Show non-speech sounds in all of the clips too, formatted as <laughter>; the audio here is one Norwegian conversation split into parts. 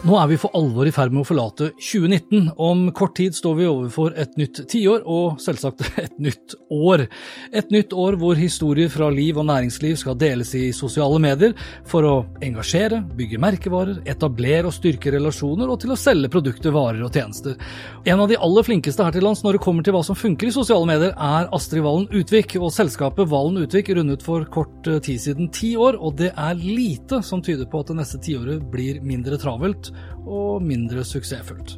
Nå er vi for alvor i ferd med å forlate 2019. Om kort tid står vi overfor et nytt tiår, og selvsagt <laughs> et nytt år. Et nytt år hvor historier fra liv og næringsliv skal deles i sosiale medier for å engasjere, bygge merkevarer, etablere og styrke relasjoner, og til å selge produkter, varer og tjenester. En av de aller flinkeste her til lands når det kommer til hva som funker i sosiale medier, er Astrid Valen Utvik, og selskapet Valen Utvik rundet for kort tid siden ti år, og det er lite som tyder på at det neste tiåret blir mindre travelt og mindre suksessfullt.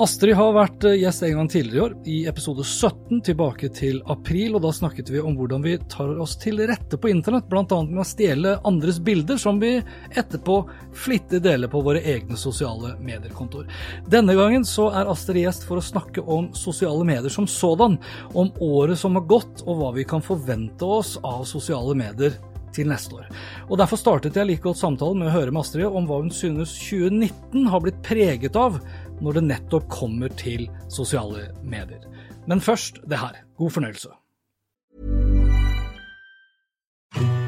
Astrid har vært gjest en gang tidligere i år, i episode 17 tilbake til april, og da snakket vi om hvordan vi tar oss til rette på internett, bl.a. med å stjele andres bilder, som vi etterpå flittig deler på våre egne sosiale medierkontor. Denne gangen så er Astrid gjest for å snakke om sosiale medier som sådan, om året som har gått, og hva vi kan forvente oss av sosiale medier til neste år. Og Derfor startet jeg like godt samtalen med å høre med Astrid om hva hun synes 2019 har blitt preget av når det nettopp kommer til sosiale medier. Men først det her. God fornøyelse.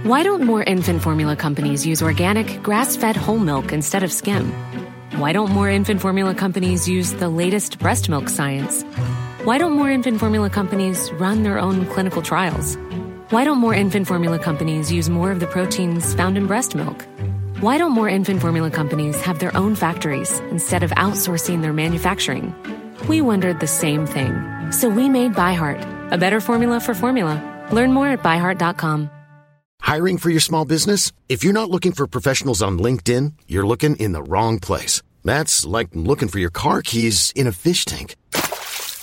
Why don't more infant formula companies use organic, grass fed whole milk instead of skim? Why don't more infant formula companies use the latest breast milk science? Why don't more infant formula companies run their own clinical trials? Why don't more infant formula companies use more of the proteins found in breast milk? Why don't more infant formula companies have their own factories instead of outsourcing their manufacturing? We wondered the same thing. So we made ByHeart, a better formula for formula. Learn more at byheart.com. Hiring for your small business? If you're not looking for professionals on LinkedIn, you're looking in the wrong place. That's like looking for your car keys in a fish tank.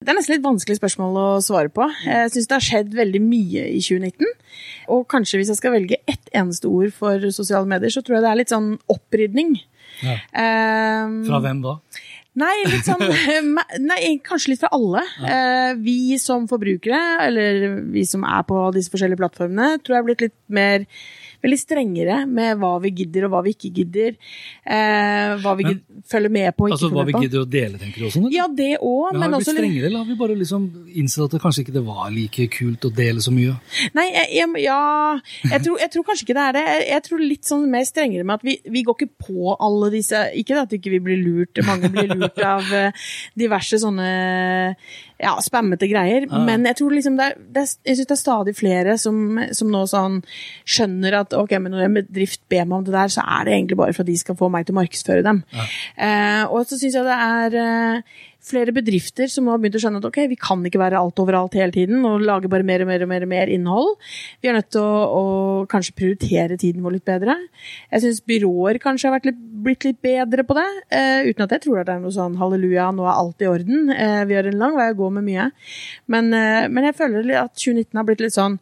Det er nesten litt vanskelig spørsmål å svare på. Jeg syns det har skjedd veldig mye i 2019. Og kanskje hvis jeg skal velge ett eneste ord for sosiale medier, så tror jeg det er litt sånn opprydning. Ja. Um, Fra hvem da? Nei, litt sånn, <laughs> nei, kanskje litt fra alle. Ja. vi som forbrukere, eller vi som er på disse forskjellige plattformene, tror jeg har blitt litt mer veldig strengere med hva vi gidder og hva vi ikke gidder. Eh, hva vi Men- gidder, følger med på og ikke Altså Hva følger vi med på. gidder å dele, tenker du også? eller? Ja, det òg, Men men har vi blitt strengere, eller har vi bare liksom innsett at det kanskje ikke det var like kult å dele så mye? Nei, jeg, jeg, ja jeg tror, jeg tror kanskje ikke det er det. Jeg, tror litt sånn mer strengere med at vi, vi går ikke på alle disse Ikke at ikke blir lurt, mange blir lurt av eh, diverse sånne ja, spammete greier, Ja. men jeg tror liksom det er, det er, jeg synes det er stadig flere som, som nå sånn skjønner at ok, men når en bedrift ber meg om det der, så er det egentlig bare for at de skal få meg til å markedsføre dem. Eh, og så syns jeg det er eh, flere bedrifter som nå har begynt å skjønne at ok, vi kan ikke være alt overalt hele tiden og lage bare mer og mer og mer, og mer innhold. Vi er nødt til å, å kanskje prioritere tiden vår litt bedre. Jeg syns byråer kanskje har litt, blitt litt bedre på det, eh, uten at jeg tror at det er noe sånn halleluja, nå er alt i orden. Eh, vi har en lang vei å gå med mye. Men, eh, men jeg føler at 2019 har blitt litt sånn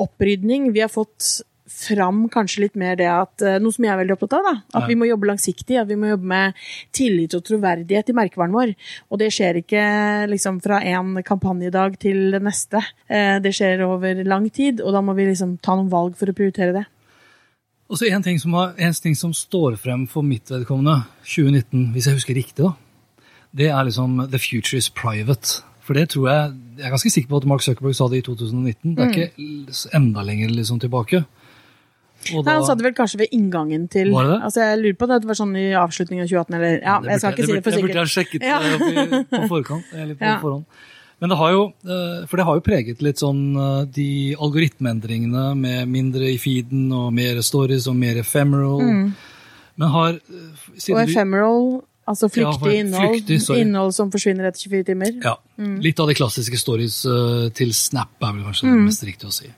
opprydning. Vi har fått fram kanskje litt mer det at eh, Noe som jeg er veldig opptatt av, da. At Ja. vi må jobbe langsiktig. At vi må jobbe med tillit og troverdighet i merkevaren vår. Og det skjer ikke liksom fra en kampanjedag til neste. Eh, Det skjer over lang tid, og da må vi liksom ta noen valg for å prioritere det. Og så en ting, som en ting som står frem for mitt vedkommende, 2019, hvis jeg husker riktig, da, det er liksom The future is private. For det tror jeg Jeg er ganske sikker på at Mark Zuckerberg sa det i 2019. Det er ikke enda lenger liksom tilbake. Nei, Han satt vel kanskje ved inngangen til Var det? Altså, Jeg lurer på det, det var sånn i avslutningen av 2018, eller Ja, jeg skal ikke si det for sikkert. Det burde jeg sjekket Ja. eh, på <laughs> forkant. Eller på Ja. forhånd. Men det har jo, eh, for det har jo preget litt sånn eh, de algoritmeendringene med mindre i feeden og mer stories og mer ephemeral. Men har Og ephemeral, altså flyktig ja, innhold. flyktig, innhold som forsvinner etter 24 timer. Ja, Litt av de klassiske stories til Snap er vel kanskje det mest riktige å si.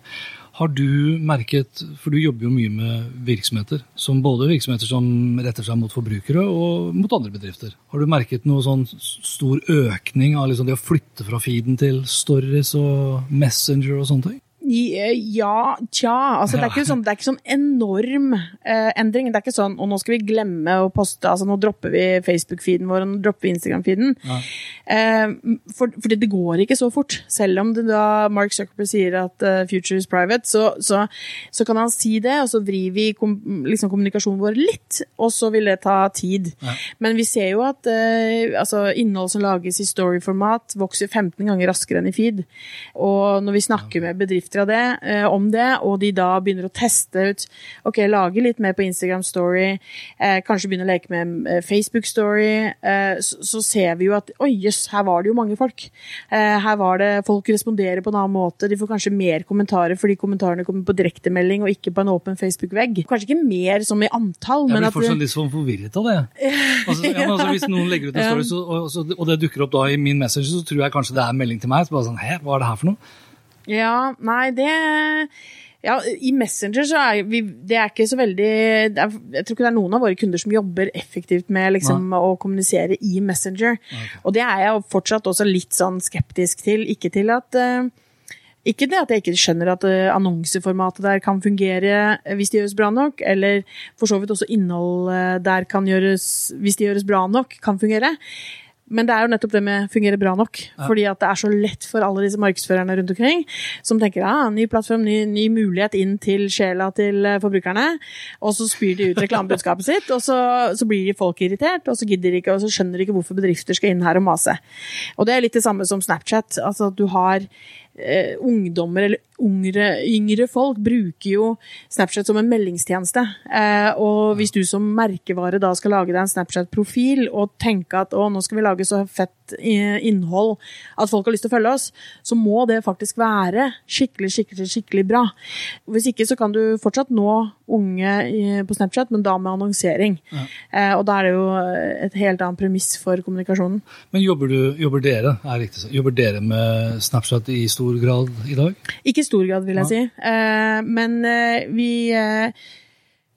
Har du merket, for du jobber jo mye med virksomheter, som både virksomheter som retter seg mot forbrukere og mot andre bedrifter. Har du merket noe sånn stor økning av liksom det å flytte fra feeden til stories og Messenger og sånne ting? Eh, Ja, tja. Altså, det, er ikke sånn, det er ikke sånn enorm eh, endring. Det er ikke sånn og nå skal vi glemme å poste, altså nå dropper vi Facebook-feeden vår og nå dropper vi Instagram-feeden. Eh, for, fordi det går ikke så fort. Selv om det da Mark Zuckerberg sier at uh, future is private, så, så, så kan han si det, og så vrir vi kom, liksom kommunikasjonen vår litt, og så vil det ta tid. Men vi ser jo at eh, altså, innhold som lages i story-format, vokser 15 ganger raskere enn i feed. Og når vi snakker med bedrifter av det, eh, om det, og de da begynner å teste ut Ok, lage litt mer på Instagram Story, eh, kanskje begynne å leke med eh, Facebook Story, eh, så, så ser vi jo at oi, jøss, her var det jo mange folk. Eh, her var det Folk responderer på en annen måte. De får kanskje mer kommentarer fordi kommentarene kommer på direktemelding og ikke på en åpen Facebook-vegg. Kanskje ikke mer som i antall, men at Jeg blir at fortsatt litt sånn forvirret av det. <laughs> Altså, ja, altså, hvis noen legger ut en story, så, og, så, og det dukker opp da i min message, så tror jeg kanskje det er en melding til meg. Så bare sånn, hva er det her for noe? Ja, nei, det ja, I Messenger så er vi Det er ikke så veldig er, Jeg tror ikke det er noen av våre kunder som jobber effektivt med liksom, å kommunisere i Messenger. Og det er jeg fortsatt også litt sånn skeptisk til. Ikke til at eh, ikke det at jeg ikke skjønner at eh, annonseformatet der kan fungere eh, hvis det gjøres bra nok, eller for så vidt også innhold der kan gjøres, hvis det gjøres bra nok, kan fungere. Men det er jo nettopp det med fungere bra nok. Fordi at det er så lett for alle disse markedsførerne rundt omkring som tenker ja, ny plattform, ny, ny mulighet inn til sjela til eh, forbrukerne. Og så spyr de ut reklamebudskapet sitt, og så, så blir folk irritert, og så gidder de ikke, og så skjønner de ikke hvorfor bedrifter skal inn her og mase. Og det er litt det samme som Snapchat. Altså at du har eh, ungdommer eller ungre, yngre folk bruker jo Snapchat som en meldingstjeneste. Eh, og hvis du som merkevare da skal lage deg en Snapchat-profil og tenke at å, nå skal vi lage så fett eh, innhold at folk har lyst til å følge oss, så må det faktisk være skikkelig, skikkelig, skikkelig bra. Hvis ikke så kan du fortsatt nå unge på Snapchat, men da med annonsering. Ja. og da er det jo et helt annet premiss for kommunikasjonen. Men jobber, du, jobber dere er riktig, jobber dere med Snapchat i stor grad i dag? Ikke i stor grad, vil jeg si. Eh, men eh, vi, eh,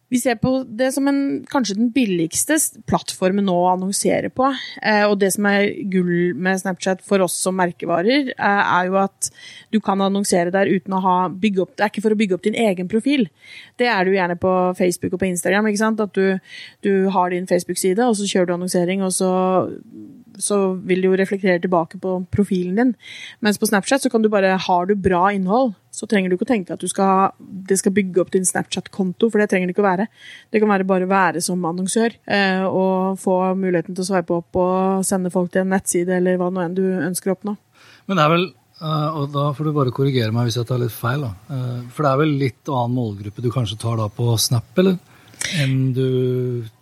vi ser på det som en, kanskje den billigste plattformen nå å annonsere på. Eh, og det som er gull med Snapchat for oss som merkevarer, eh, er jo at du kan annonsere der uten å ha bygge opp Det er ikke for å bygge opp din egen profil. Det er du gjerne på Facebook og på Instagram. ikke sant? At du, du har din Facebook-side, og så kjører du annonsering, og så så vil det jo reflektere tilbake på profilen din. Mens på Snapchat så kan du bare, har du bra innhold, så trenger du ikke å tenke at skal, det skal bygge opp din Snapchat-konto, for det trenger det ikke å være. Det kan være bare være som annonsør eh, og få muligheten til å sveipe opp og sende folk til en nettside eller hva nå enn du ønsker å oppnå. Men det er vel, Uh, og da får du bare korrigere meg hvis jeg tar litt feil, da. Uh, For det er vel litt annen målgruppe du kanskje tar da på Snap, eller? Enn du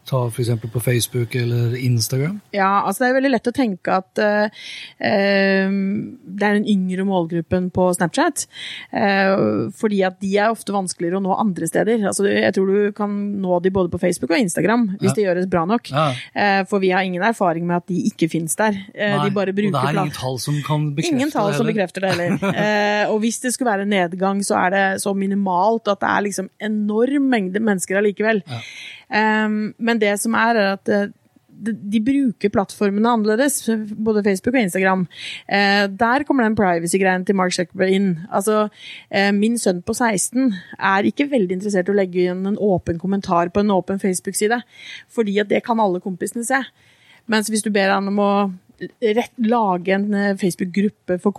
tar f.eks. på Facebook eller Instagram? Ja, altså det er veldig lett å tenke at eh, det er den yngre målgruppen på Snapchat. Uh, fordi at de er ofte vanskeligere å nå andre steder. Altså, jeg tror du kan nå de både på Facebook og Instagram, hvis Ja. det gjøres bra nok. Ja. Uh, for vi har ingen erfaring med at de ikke finnes der. Nei, de bare bruker og det er ingen tall som kan bekrefte Ingen tall det som bekrefter det heller. <laughs> Og hvis det skulle være nedgang, så er det så minimalt at det er liksom enorm mengde mennesker allikevel. Um, men det som er, er at eh, de, bruker plattformene annerledes, både Facebook og Instagram. Eh, der kommer den privacy-greien til Mark Zuckerberg inn. Altså, eh, min sønn på 16 er ikke veldig interessert i å legge igjen en åpen kommentar på en åpen Facebook-side, fordi at det kan alle kompisene se. Mens hvis du ber han om å rett, lage en eh, Facebook-gruppe for,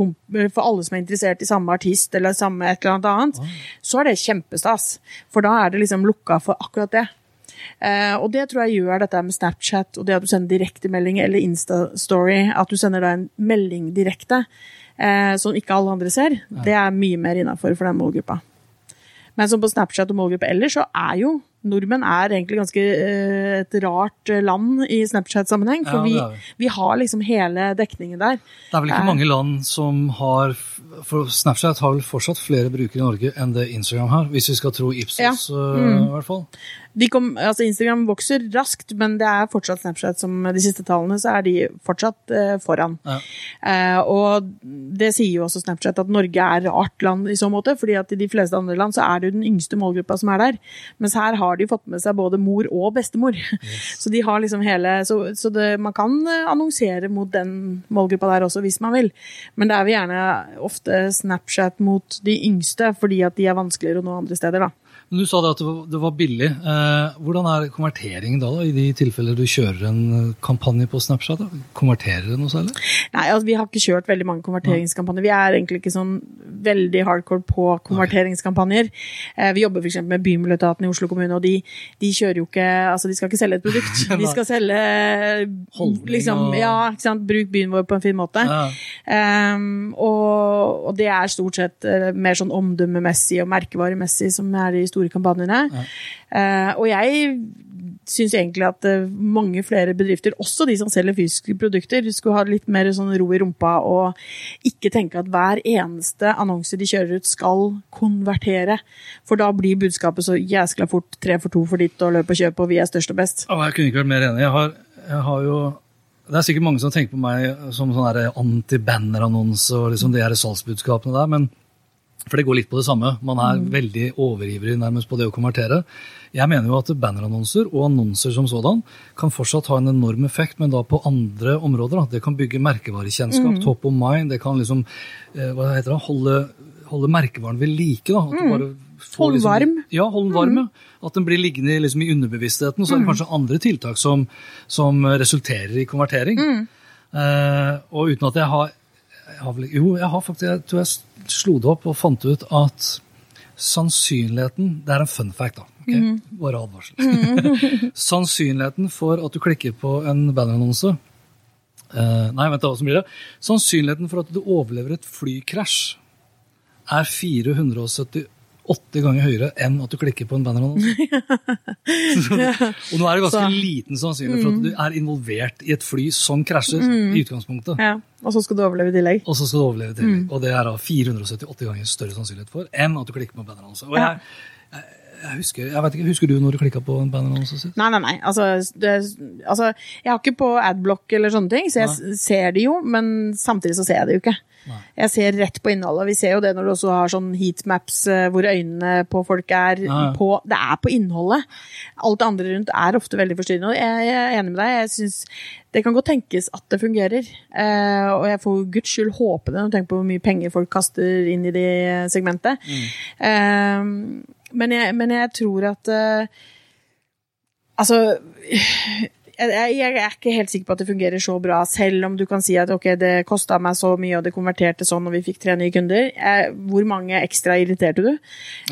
for alle som er interessert i samme artist eller samme et eller annet annet, så er det kjempestas. For da er det liksom lukka for akkurat det. Eh, og det tror jeg gjør dette med Snapchat og det at du sender direktemelding eller Insta-story, at du sender da en melding direkte eh, som ikke alle andre ser, det er mye mer innafor for den målgruppa. Men som på Snapchat og målgruppe ellers, så er jo nordmenn er egentlig ganske eh, et rart land i Snapchat-sammenheng. For Ja, vi, vi. har liksom hele dekningen der. Det er vel ikke mange land som har For Snapchat har vel fortsatt flere brukere i Norge enn det Instagram har, hvis vi skal tro Ipsos, Ja. øh, i hvert fall. De kom, altså Instagram vokser raskt, men det er fortsatt Snapchat som de siste tallene, så er de fortsatt eh, foran. Ja. Eh, og det sier jo også Snapchat at Norge er rart land i så måte, fordi at i de fleste andre land så er det jo den yngste målgruppa som er der. Mens her har de fått med seg både mor og bestemor. <laughs> Så de har liksom hele Så, så det, man kan annonsere mot den målgruppa der også, hvis man vil. Men det er vel gjerne ofte Snapchat mot de yngste, fordi at de er vanskeligere å nå andre steder, da. Men Du sa det at det var, billig. Eh, hvordan er konverteringen da, da, i de tilfeller du kjører en eh, kampanje på Snapchat? Da? Konverterer det noe særlig? Nei, altså, vi har ikke kjørt veldig mange konverteringskampanjer. Vi er egentlig ikke sånn veldig hardcore på konverteringskampanjer. Eh, vi jobber f.eks. med Bymiljøetaten i Oslo kommune, og de, de kjører jo ikke Altså, de skal ikke selge et produkt. <laughs> De skal selge Holdning liksom, og- Ja, ikke sant. Bruk byen vår på en fin måte. Ja. Um, og, og det er stort sett mer sånn omdømmemessig og merkevaremessig som er de store kampanjene. Eh, og jeg syns egentlig at eh, mange flere bedrifter, også de som selger fysiske produkter, skulle ha litt mer sånn ro i rumpa og ikke tenke at hver eneste annonse de kjører ut skal konvertere. For da blir budskapet så jæskla fort tre for to for ditt og løp og kjøp og vi er størst og best. Å, jeg kunne ikke vært mer enig. Jeg har, jeg har jo Det er sikkert mange som tenker på meg som sånn anti-banner-annonse og liksom de her salgsbudskapene der, men for det går litt på det samme. Man er veldig overivrig nærmest på det å konvertere. Jeg mener jo at bannerannonser og annonser som sådan kan fortsatt ha en enorm effekt, men da på andre områder. Da. Det kan bygge merkevarekjennskap, top of mind. Det kan liksom eh, hva heter det, holde, holde merkevaren ved like. Da. At du bare Hold liksom- varm. Ja, hold den varm. ja. At den blir liggende liksom, i underbevisstheten. Så er det kanskje andre tiltak som, som resulterer i konvertering. Eh, og uten at jeg har, jeg har vel, Jo, jeg har faktisk, jeg tror jeg slo det opp og fant ut at sannsynligheten Det er en fun fact, da. ok? Bare advarsel. <laughs> sannsynligheten for at du klikker på en bannerannonse uh, Nei, vent, da, hvordan blir det? Sannsynligheten for at du overlever et flykrasj er 478 ganger høyere enn at du klikker på en bannerannonse. <laughs> og nå er det ganske Så- liten sannsynlighet for at du er involvert i et fly som krasjer i utgangspunktet. Ja, og så skal du overleve i tillegg. Og så skal du overleve til. Og det er da 478 ganger større sannsynlighet for enn at du klikker på en bannerannonse. Og jeg, jeg, jeg husker, jeg vet ikke, husker du når du klikka på en bannerannonse? Nei, nei, nei. Altså, det, altså, jeg har ikke på adblock eller sånne ting, så jeg nei. ser det jo, men samtidig så ser jeg det jo ikke. Jeg ser rett på innholdet. Vi ser jo det når du også har sånn heatmaps eh, hvor øynene på folk er ja. på Det er på innholdet. Alt det andre rundt er ofte veldig forstyrrende. og Jeg, jeg er enig med deg. Jeg synes Det kan godt tenkes at det fungerer. Eh, og jeg får guds skyld håpe det når jeg tenker på hvor mye penger folk kaster inn i det segmentet. Eh, men, jeg, men jeg tror at eh, Altså jeg, er ikke helt sikker på at det fungerer så bra, selv om du kan si at ok, det kosta meg så mye, og det konverterte sånn, og vi fikk tre nye kunder. Eh, hvor mange ekstra irriterte du?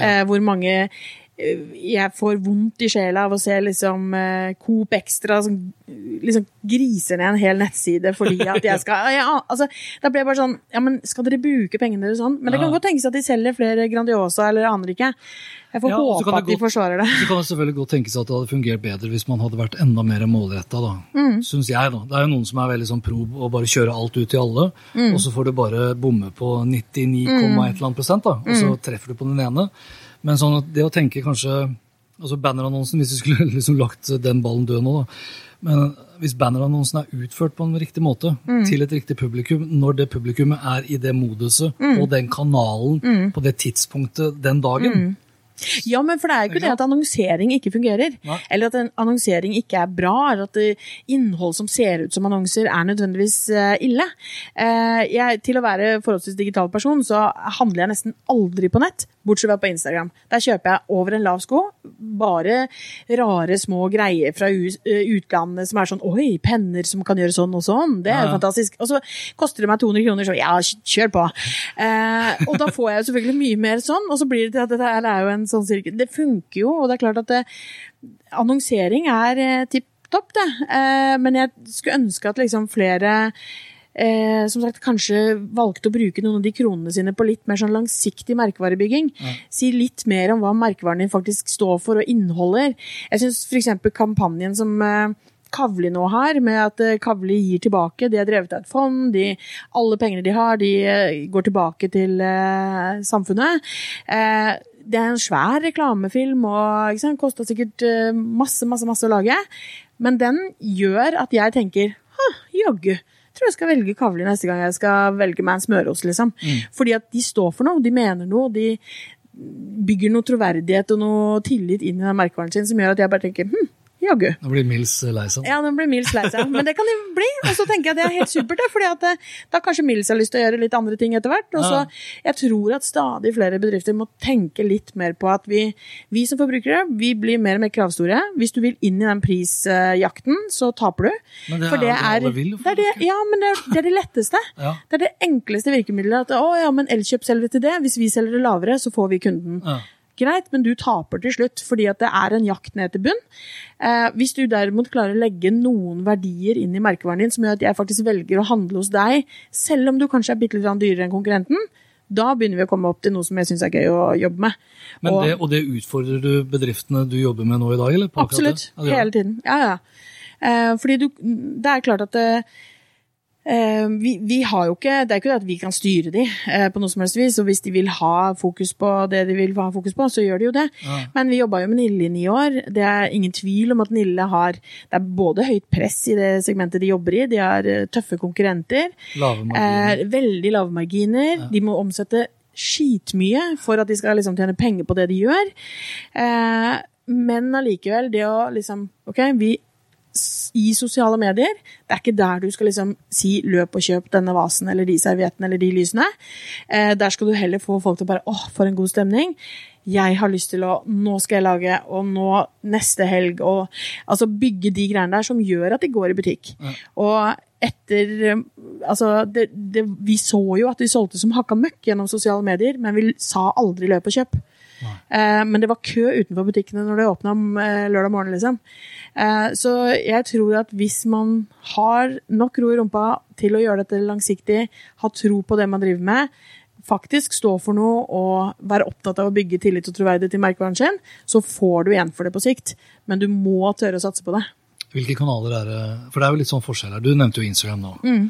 Eh, hvor mange jeg får vondt i sjela av å se liksom uh, Coop Extra som liksom griser ned en hel nettside fordi <laughs> at jeg skal ja, altså, Da ble jeg bare sånn Ja, men skal dere bruke pengene deres sånn? Men det kan godt tenkes at de selger flere Grandiosa, eller aner ikke. Jeg får Ja, håpe at de godt- forsvarer det. Så kan det selvfølgelig godt tenkes at det hadde fungert bedre hvis man hadde vært enda mer målretta, da. Mm. Syns jeg, da. Det er jo noen som er veldig sånn pro og bare kjører alt ut til alle, Mm. og så får du bare bomme på 99,1 mm. prosent, da, og Mm. så treffer du på den ene. Men sånn at det å tenke kanskje Altså bannerannonsen, hvis vi skulle <laughs> liksom lagt den ballen død nå, da. Men hvis bannerannonsen er utført på en riktig måte, Mm. til et riktig publikum, når det publikummet er i det moduset Mm. og den kanalen på det tidspunktet den dagen, Ja, men for det er jo ikke det at annonsering ikke fungerer. Nei. Eller at en annonsering ikke er bra, eller at innhold som ser ut som annonser er nødvendigvis eh, ille. Eh, jeg, til å være forholdsvis digital person, så handler jeg nesten aldri på nett. Bortsett fra på Instagram. Der kjøper jeg over en lav sko bare rare små greier fra eh, utlandet som er sånn Oi, penner som kan gjøre sånn og sånn. Det er jo fantastisk. Og så koster det meg 200 kroner, så ja, kjør på. Eh, og da får jeg jo selvfølgelig mye mer sånn, og så blir det til at dette her er jo en sånn sirkel. Det funker jo, og det er klart at det, annonsering er eh, tipp topp, det. Eh, men jeg skulle ønske at liksom flere Eh, som sagt, kanskje valgte å bruke noen av de kronene sine på litt mer sånn langsiktig merkevarebygging. Si litt mer om hva merkevaren din faktisk står for og inneholder. Jeg syns f.eks. kampanjen som eh, Kavli nå har, med at eh, Kavli gir tilbake. De er drevet av et fond. De, alle pengene de har, de eh, går tilbake til eh, samfunnet. Eh, det er en svær reklamefilm og ikke kosta sikkert eh, masse, masse, masse å lage. Men den gjør at jeg tenker «Hå, jaggu. Tror jeg skal velge Kavli neste gang jeg skal velge meg en smørost, liksom. Fordi at de står for noe, de mener noe, de bygger noe troverdighet og noe tillit inn i den merkevaren sin som gjør at jeg bare tenker hm, jaggu. Nå blir Mills eh, lei seg. Ja, nå blir Mills lei seg. Men det kan de bli. Og så tenker jeg at det er helt supert, fordi at eh, da kanskje Mills har lyst til å gjøre litt andre ting etter hvert. Og så jeg tror at stadig flere bedrifter må tenke litt mer på at vi, vi som forbrukere, vi blir mer og mer kravstore. Hvis du vil inn i den prisjakten, så taper du. Men det For er jo det alle vil, det er det, ja, men det er, det er det letteste. <laughs> Ja. Det er det enkleste virkemidlet. At å ja, men Elkjøp selger til det. Hvis vi selger det lavere, så får vi kunden. Ja. Greit, men du taper til slutt, fordi at det er en jakt ned til bunn. Eh, hvis du derimot klarer å legge noen verdier inn i merkevaren din som gjør at jeg faktisk velger å handle hos deg, selv om du kanskje er bitte litt dyrere enn konkurrenten, da begynner vi å komme opp til noe som jeg syns er gøy å jobbe med. Men Og- det, og det utfordrer du bedriftene du jobber med nå i dag, eller? på Absolutt. Hele tiden. Ja, ja. Eh, fordi du Det er klart at det eh, vi, vi har jo ikke Det er ikke det at vi kan styre de eh, på noe som helst vis. Og hvis de vil ha fokus på det de vil ha fokus på, så gjør de jo det. Men vi jobba jo med Nille i ni år. Det er ingen tvil om at Nille har Det er både høyt press i det segmentet de jobber i, de har eh, tøffe konkurrenter. Lave marginer. Eh, veldig lave marginer. De må omsette skitmye for at de skal liksom tjene penger på det de gjør. Eh, men allikevel, det å liksom Ok, vi i sosiale medier, det er ikke der du skal liksom si 'løp og kjøp denne vasen' eller de serviettene eller de lysene. Eh, der skal du heller få folk til å bare 'åh, for en god stemning'. Jeg har lyst til å Nå skal jeg lage, og nå neste helg, og altså bygge de greiene der som gjør at de går i butikk. Og etter eh, Altså, det, det, vi så jo at de solgte som hakka møkk gjennom sosiale medier, men vi sa aldri 'løp og kjøp'. Eh, men det var kø utenfor butikkene når det åpna eh, lørdag morgen, liksom. Eh, så jeg tror at hvis man har nok ro i rumpa til å gjøre dette langsiktig, ha tro på det man driver med, faktisk stå for noe og være opptatt av å bygge tillit og troverdighet til merkevaren sin, så får du igjen for det på sikt. Men du må tørre å satse på det. Hvilke kanaler er det? For det er jo litt sånn forskjell her. Du nevnte jo Instagram nå. Mm.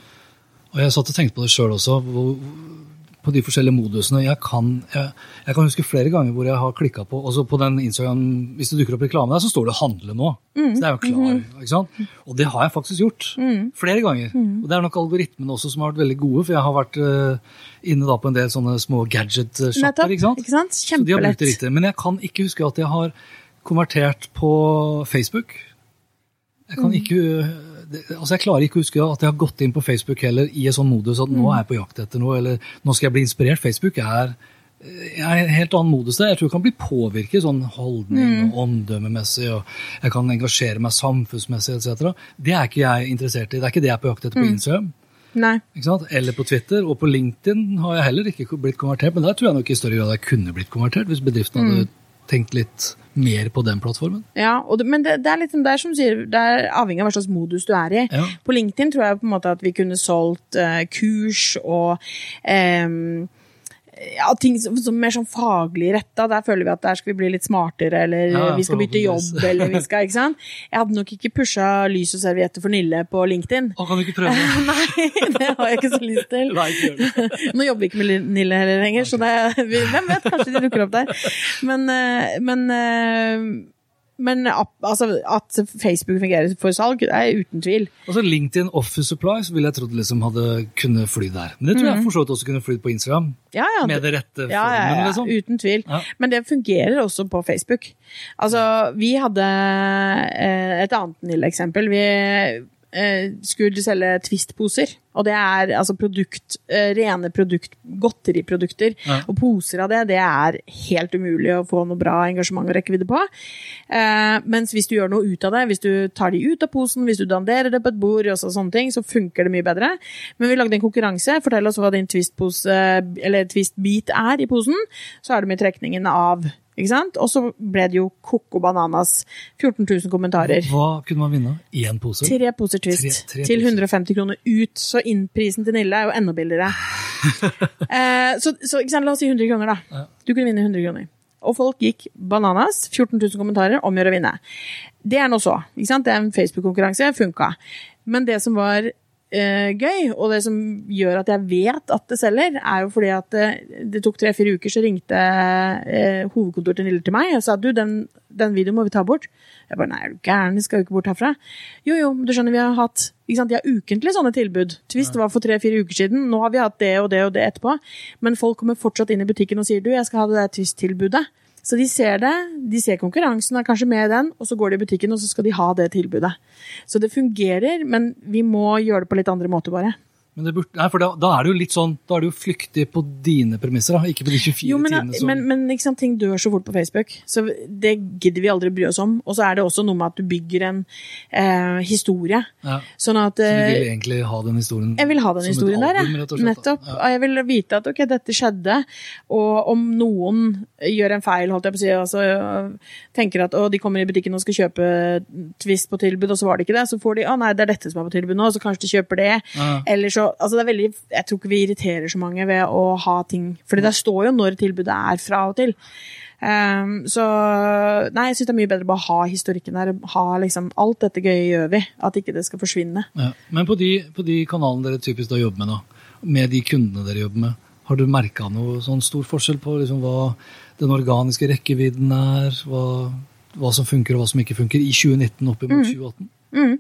Og jeg satt og tenkte på det sjøl også, hvor, på de forskjellige modusene. Jeg kan, jeg, jeg kan huske flere ganger hvor jeg har klikka på også på den Instagram, Hvis det dukker opp reklame der, så står det 'handle nå'. Mm. Så det er jo klar. Mm-hmm. ikke sant? Og det har jeg faktisk gjort. Flere ganger. Mm. Og det er nok algoritmene også som har vært veldig gode, for jeg har vært uh, inne da på en del sånne små gadget-shopper. Ikke sant? ikke sant? Så de har brukt det riktig. Men jeg kan ikke huske at jeg har konvertert på Facebook. Jeg Mm. kan ikke det, altså jeg klarer ikke å huske at jeg har gått inn på Facebook heller i en sånn modus at Mm. nå er jeg på jakt etter noe, eller nå skal jeg bli inspirert. Facebook er, jeg er en helt annen modus der. Jeg tror jeg kan bli påvirket sånn holdning Mm. og omdømmemessig, og jeg kan engasjere meg samfunnsmessig etc. Det er ikke jeg interessert i. Det er ikke det jeg er på jakt etter på Mm. Instagram. Nei. Eller på Twitter. Og på LinkedIn har jeg heller ikke blitt konvertert, men der tror jeg nok i større grad jeg kunne blitt konvertert hvis bedriften Mm. hadde tenkt litt mer på den plattformen. Ja, det, men det, det er litt som det er som sier, det er avhengig av hva slags modus du er i. Ja. På LinkedIn tror jeg på en måte at vi kunne solgt eh, kurs og em, ja, ting som, som mer sånn faglig retta. Der føler vi at der skal vi bli litt smartere, eller Ja, vi skal bytte jobb, eller vi skal, ikke sant. Jeg hadde nok ikke pusha lys og servietter for Nille på LinkedIn. Å, kan du ikke prøve? <laughs> Nei, det har jeg ikke så lyst til. Nei, ikke. <laughs> Nå jobber vi ikke med Nille heller lenger, så det, vi- hvem vet, kanskje de dukker opp der. Men, eh, men, eh, men altså, at Facebook fungerer for salg, det er uten tvil. Altså LinkedIn Office Supplies ville jeg trodd liksom hadde kunne fly der. Men det tror jeg for så vidt også kunne flydd på Instagram. Ja, ja, Med det rette ja, formen, liksom. uten tvil. Men det fungerer også på Facebook. Altså, vi hadde eh, et annet Nille-eksempel. Vi skulle selge Twist-poser. Og det er altså produkt, eh, rene produkt, godteriprodukter. Ja. Og poser av det, det er helt umulig å få noe bra engasjement og rekkevidde på. Eh, mens hvis du gjør noe ut av det, hvis du tar de ut av posen, hvis du danderer det på et bord, og sånne ting, så funker det mye bedre. Men vi lagde en konkurranse. Fortell oss hva din eller Twist-bit er i posen. Så er det med trekningen av. Ikke sant? Og så ble det jo Coco Bananas. 14 000 kommentarer. Hva kunne man vinne? Én pose? Tre poser Twist Tre- tre til poser. 150 kroner ut, så innprisen til Nille er jo enda billigere. <laughs> eh, så, så la oss si 100 kroner, da. Du kunne vinne 100 kroner. Og folk gikk bananas. 14 000 kommentarer, omgjør å vinne. Det er nå så. Ikke sant? Det er en Facebook-konkurranse. Funka. Men det som var eh, gøy, og det som gjør at jeg vet at det selger, er jo fordi at det, det tok tre-fire uker, så ringte uh, hovedkontoret til Nille til meg og sa du, den, den videoen må vi ta bort. Jeg bare nei, er du gæren, vi skal jo ikke bort herfra. Jo jo, du skjønner, vi har hatt ikke sant, De har ukentlig sånne tilbud. Twist var for tre-fire uker siden, nå har vi hatt det og det og det etterpå. Men folk kommer fortsatt inn i butikken og sier du, jeg skal ha det der Twist-tilbudet. Så de ser det, de ser konkurransen, er kanskje med i den, og så går de i butikken og så skal de ha det tilbudet. Så det fungerer, men vi må gjøre det på litt andre måter, bare. Men det burde, nei, for da, da er det jo litt sånn, da er det jo flyktig på dine premisser, da, ikke på de 24 Jo, men, timene som men, men ikke sant, ting dør så fort på Facebook, så det gidder vi aldri bry oss om. Og så er det også noe med at du bygger en eh, historie. ja. Sånn at Så du eh, vil egentlig ha den historien Jeg vil ha den historien der, album, rett og slett, da. Nettopp. Ja. Og jeg vil vite at ok, dette skjedde, og om noen gjør en feil, holdt jeg på å si, altså tenker at å, de kommer i butikken og skal kjøpe Twist på tilbud, og så var det ikke det, så får de å nei, det er dette som er på tilbud nå, så kanskje de kjøper det. Ja. Eller så å, altså veldig, jeg tror ikke vi irriterer så mange ved å ha ting For det står jo når tilbudet er fra og til. Um, så nei, jeg syns det er mye bedre bare å ha historikken der. Ha liksom alt dette gøye gjør vi. At ikke det skal forsvinne. Ja, men på de, på de, kanalene dere typisk da jobber med, da, med de kundene dere jobber med, har du merka noe sånn stor forskjell på liksom, hva den organiske rekkevidden er, hva, hva som funker og hva som ikke funker, i 2019 opp mot mm. 2018? Mm.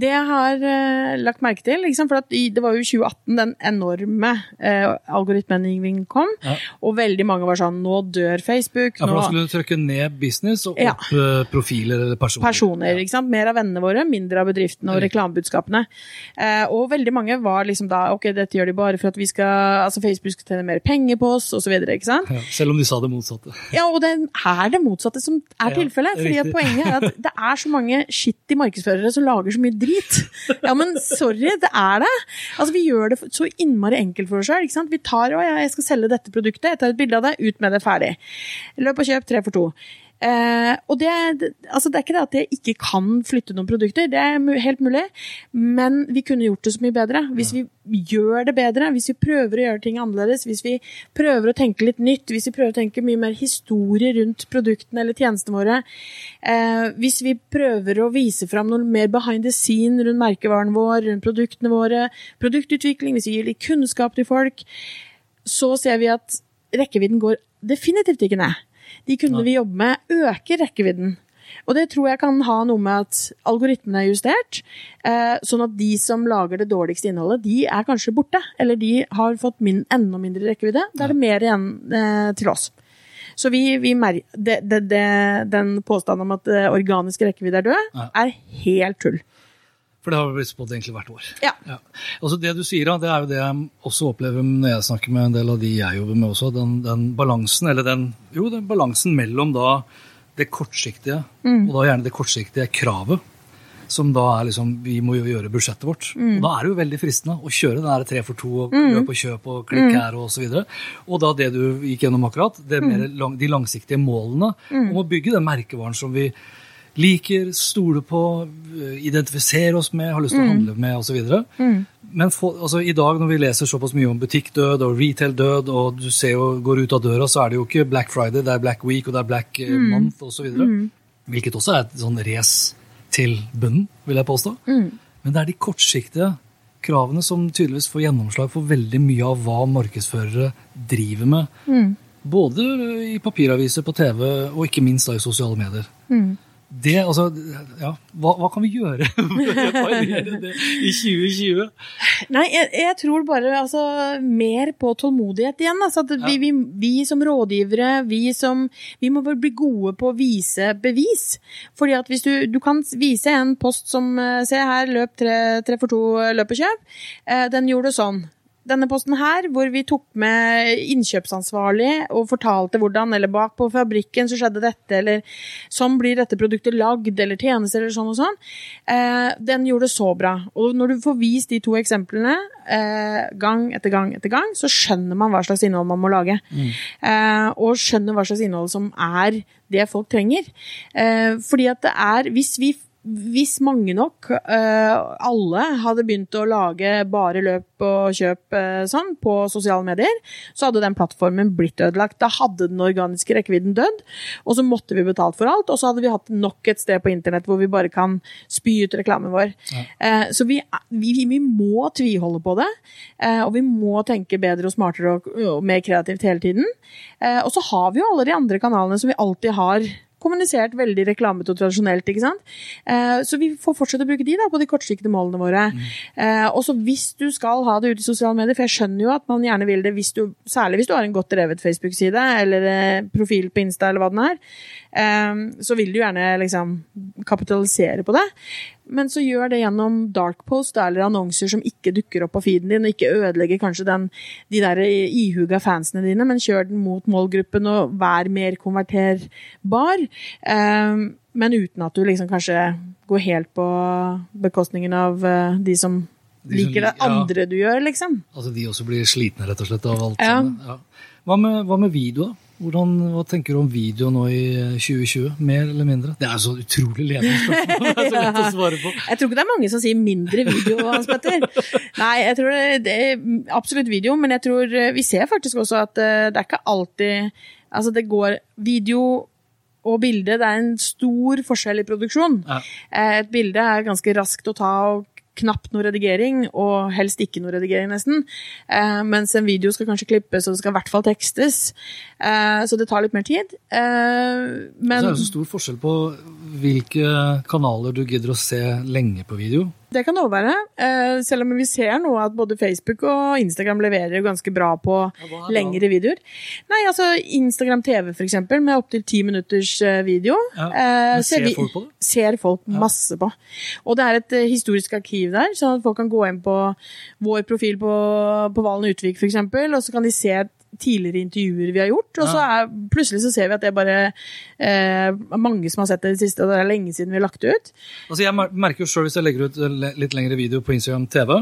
Det jeg har uh, lagt merke til liksom, For det var jo 2018 den enorme eh, uh, algoritmendringen kom. Ja. Og veldig mange var sånn Nå dør Facebook. Ja, for nå... Da skulle du trykke ned business og ja. opp uh, profiler eller personer. personer ja. Mer av vennene våre, mindre av bedriftene og mm. reklamebudskapene. og veldig mange var liksom da Ok, dette gjør de bare for at vi skal Altså Facebook skal tjene mer penger på oss, osv. Ja, selv om de sa det motsatte. Ja, og det er det motsatte som er tilfellet, ja, tilfellet. fordi poenget er at det er så mange skittig markedsføring markedsførere som lager så mye drit. Ja, men sorry, det er det. Altså, Vi gjør det så innmari enkelt for oss sjøl. Vi tar å, ja, jeg skal selge dette produktet, jeg tar et bilde av det, ut med det, ferdig. Løp og kjøp tre for to. Eh, og det, det- altså det er ikke det at jeg ikke kan flytte noen produkter, det er helt mulig, men vi kunne gjort det så mye bedre. Hvis vi gjør det bedre, hvis vi prøver å gjøre ting annerledes, hvis vi prøver å tenke litt nytt, hvis vi prøver å tenke mye mer historie rundt produktene eller tjenestene våre, eh, hvis vi prøver å vise fram noe mer behind the scene rundt merkevaren vår, rundt produktene våre, produktutvikling, hvis vi gir litt kunnskap til folk, så ser vi at rekkevidden går definitivt ikke ned. De kundene vi jobber med, øker rekkevidden. Og det tror jeg kan ha noe med at algoritmene er justert, eh, sånn at de som lager det dårligste innholdet, de er kanskje borte. Eller de har fått min, enda mindre rekkevidde. Da er det mer igjen eh, til oss. Så vi, vi det, det, det, den påstanden om at eh, organisk rekkevidde er død, er helt tull. For det har blitt spådd egentlig hvert år. Ja. Ja. Altså det du sier, det er jo det jeg også opplever når jeg snakker med en del av de jeg jobber med også. Den, den balansen, eller den, jo, den balansen mellom da det kortsiktige, Mm. og da gjerne det kortsiktige kravet, som da er liksom Vi må jo gjøre budsjettet vårt. Mm. Og da er det jo veldig fristende å kjøre den der tre for to og løp og kjøp og klikk Mm. her og så videre. Og da det du gikk gjennom akkurat, det er mer lang, de langsiktige målene om å bygge den merkevaren som vi liker, stoler på, identifiserer oss med, har lyst til å handle med osv. Men for, altså, i dag når vi leser såpass mye om butikkdød og retail-død, og du ser jo, går ut av døra, så er det jo ikke Black Friday, det er Black Week og det er Black mm. Month osv. Hvilket også er et sånn race til bunnen, vil jeg påstå. Men det er de kortsiktige kravene som tydeligvis får gjennomslag for veldig mye av hva markedsførere driver med. Både i papiraviser, på TV og ikke minst da i sosiale medier. Det, altså, ja, hva, hva kan vi gjøre <laughs> i 2020? Nei, jeg, jeg tror bare altså, mer på tålmodighet igjen. Altså, at vi, vi, vi som rådgivere, vi som Vi må bli gode på å vise bevis. Fordi at hvis du, du kan vise en post som eh, Se her, løp tre, tre for to løp og kjøp. Eh, Den gjorde sånn denne posten her, hvor vi tok med innkjøpsansvarlig og fortalte hvordan, eller bak på fabrikken så skjedde dette, eller sånn blir dette produktet lagd, eller tjenester, eller sånn og sånn, eh, den gjorde det så bra. Og når du får vist de to eksemplene eh, gang etter gang etter gang, så skjønner man hva slags innhold man må lage. Mm. Eh, og skjønner hva slags innhold som er det folk trenger. Eh, fordi at det er Hvis vi hvis mange nok, uh, alle, hadde begynt å lage bare løp og kjøp sånn på sosiale medier, så hadde den plattformen blitt ødelagt. Da hadde den organiske rekkevidden dødd, og så måtte vi betalt for alt. Og så hadde vi hatt nok et sted på internett hvor vi bare kan spy ut reklamen vår. Ja. Uh, så vi, vi, vi, må tviholde på det, og vi må tenke bedre og smartere og, og mer kreativt hele tiden. og så har vi jo alle de andre kanalene som vi alltid har kommunisert veldig reklamete og tradisjonelt. ikke sant? Eh, så vi får fortsette å bruke de da, på de kortsiktige målene våre. Mm. Eh, og så hvis du skal ha det ute i sosiale medier, for jeg skjønner jo at man gjerne vil det, hvis du, særlig hvis du har en godt drevet Facebook-side eller eh, profil på Insta eller hva den er, så vil du gjerne liksom kapitalisere på det. Men så gjør det gjennom dark post eller annonser som ikke dukker opp på feeden din, og ikke ødelegger kanskje den, de der ihuga fansene dine, men kjør den mot målgruppen og vær mer konverterbar. Um, men uten at du liksom kanskje går helt på bekostningen av uh, de som de liker det andre ja. du gjør, liksom. Altså de også blir slitne, rett og slett, av alt ja. sammen. Ja. Hva, med, hva med video, da? Hvordan, hva tenker du om video nå i 2020? Eh, mer eller mindre? Det er så utrolig ledende spørsmål. <laughs> det er så lett å svare på. Jeg tror ikke det er mange som sier mindre video, Hans Petter. Nei, jeg tror det, er absolutt video, men jeg tror eh, vi ser faktisk også at eh, det er ikke alltid Altså, det går Video og bilde, det er en stor forskjell i produksjon. Ja. Et bilde er ganske raskt å ta og knapt noe redigering, og helst ikke noe redigering, nesten. Eh, mens en video skal kanskje klippes, og det skal i hvert fall tekstes. Eh, så det tar litt mer tid. Eh, men Så er det så stor forskjell på hvilke kanaler du gidder å se lenge på video. Det kan det òg være. Eh, selv om vi ser nå at både Facebook og Instagram leverer ganske bra på lengre videoer. Nei, altså Instagram TV, for eksempel, med opptil ti minutters eh, video. Ja, eh, ser, vi, folk på det? Ser folk masse på. Og det er et historisk arkiv der, sånn at folk kan gå inn på vår profil på, på Valen Utvik, for eksempel, og så kan de se tidligere intervjuer vi har gjort. Og så er, plutselig så ser vi at det er bare eh, mange som har sett det i det siste, og det er lenge siden vi har lagt det ut. Altså Jeg merker jo sjøl hvis jeg legger ut litt lengre video på Instagram TV,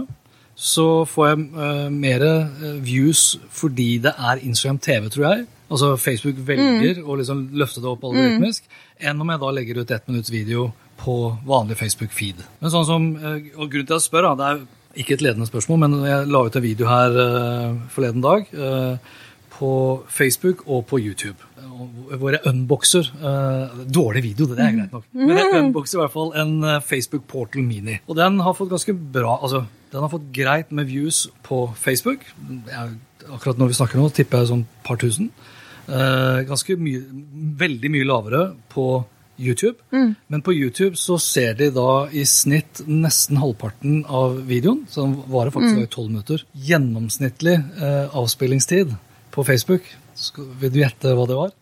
så får jeg uh, mer eh, views fordi det er Instagram TV, tror jeg. Altså Facebook velger mm. å liksom løfte det opp algoritmisk, mm. enn om jeg da legger ut ett minutts video på vanlig Facebook-feed. Men sånn som, og Grunnen til at jeg spør, da, det er ikke et ledende spørsmål, men jeg la ut en video her uh, forleden dag. Uh, på Facebook og på YouTube. Hvor jeg unboxer uh, Dårlig video, det er greit nok. Men jeg unboxer i hvert fall en Facebook Portal Mini. Og den har fått ganske bra altså, Den har fått greit med views på Facebook. Jeg, akkurat når vi snakker nå, tipper jeg sånn par tusen. Ganske mye, veldig mye lavere på YouTube. Mm. Men på YouTube så ser de da i snitt nesten halvparten av videoen, som varer faktisk mm. i tolv minutter. Gjennomsnittlig eh, avspillingstid på Facebook. Vil du gjette hva det var?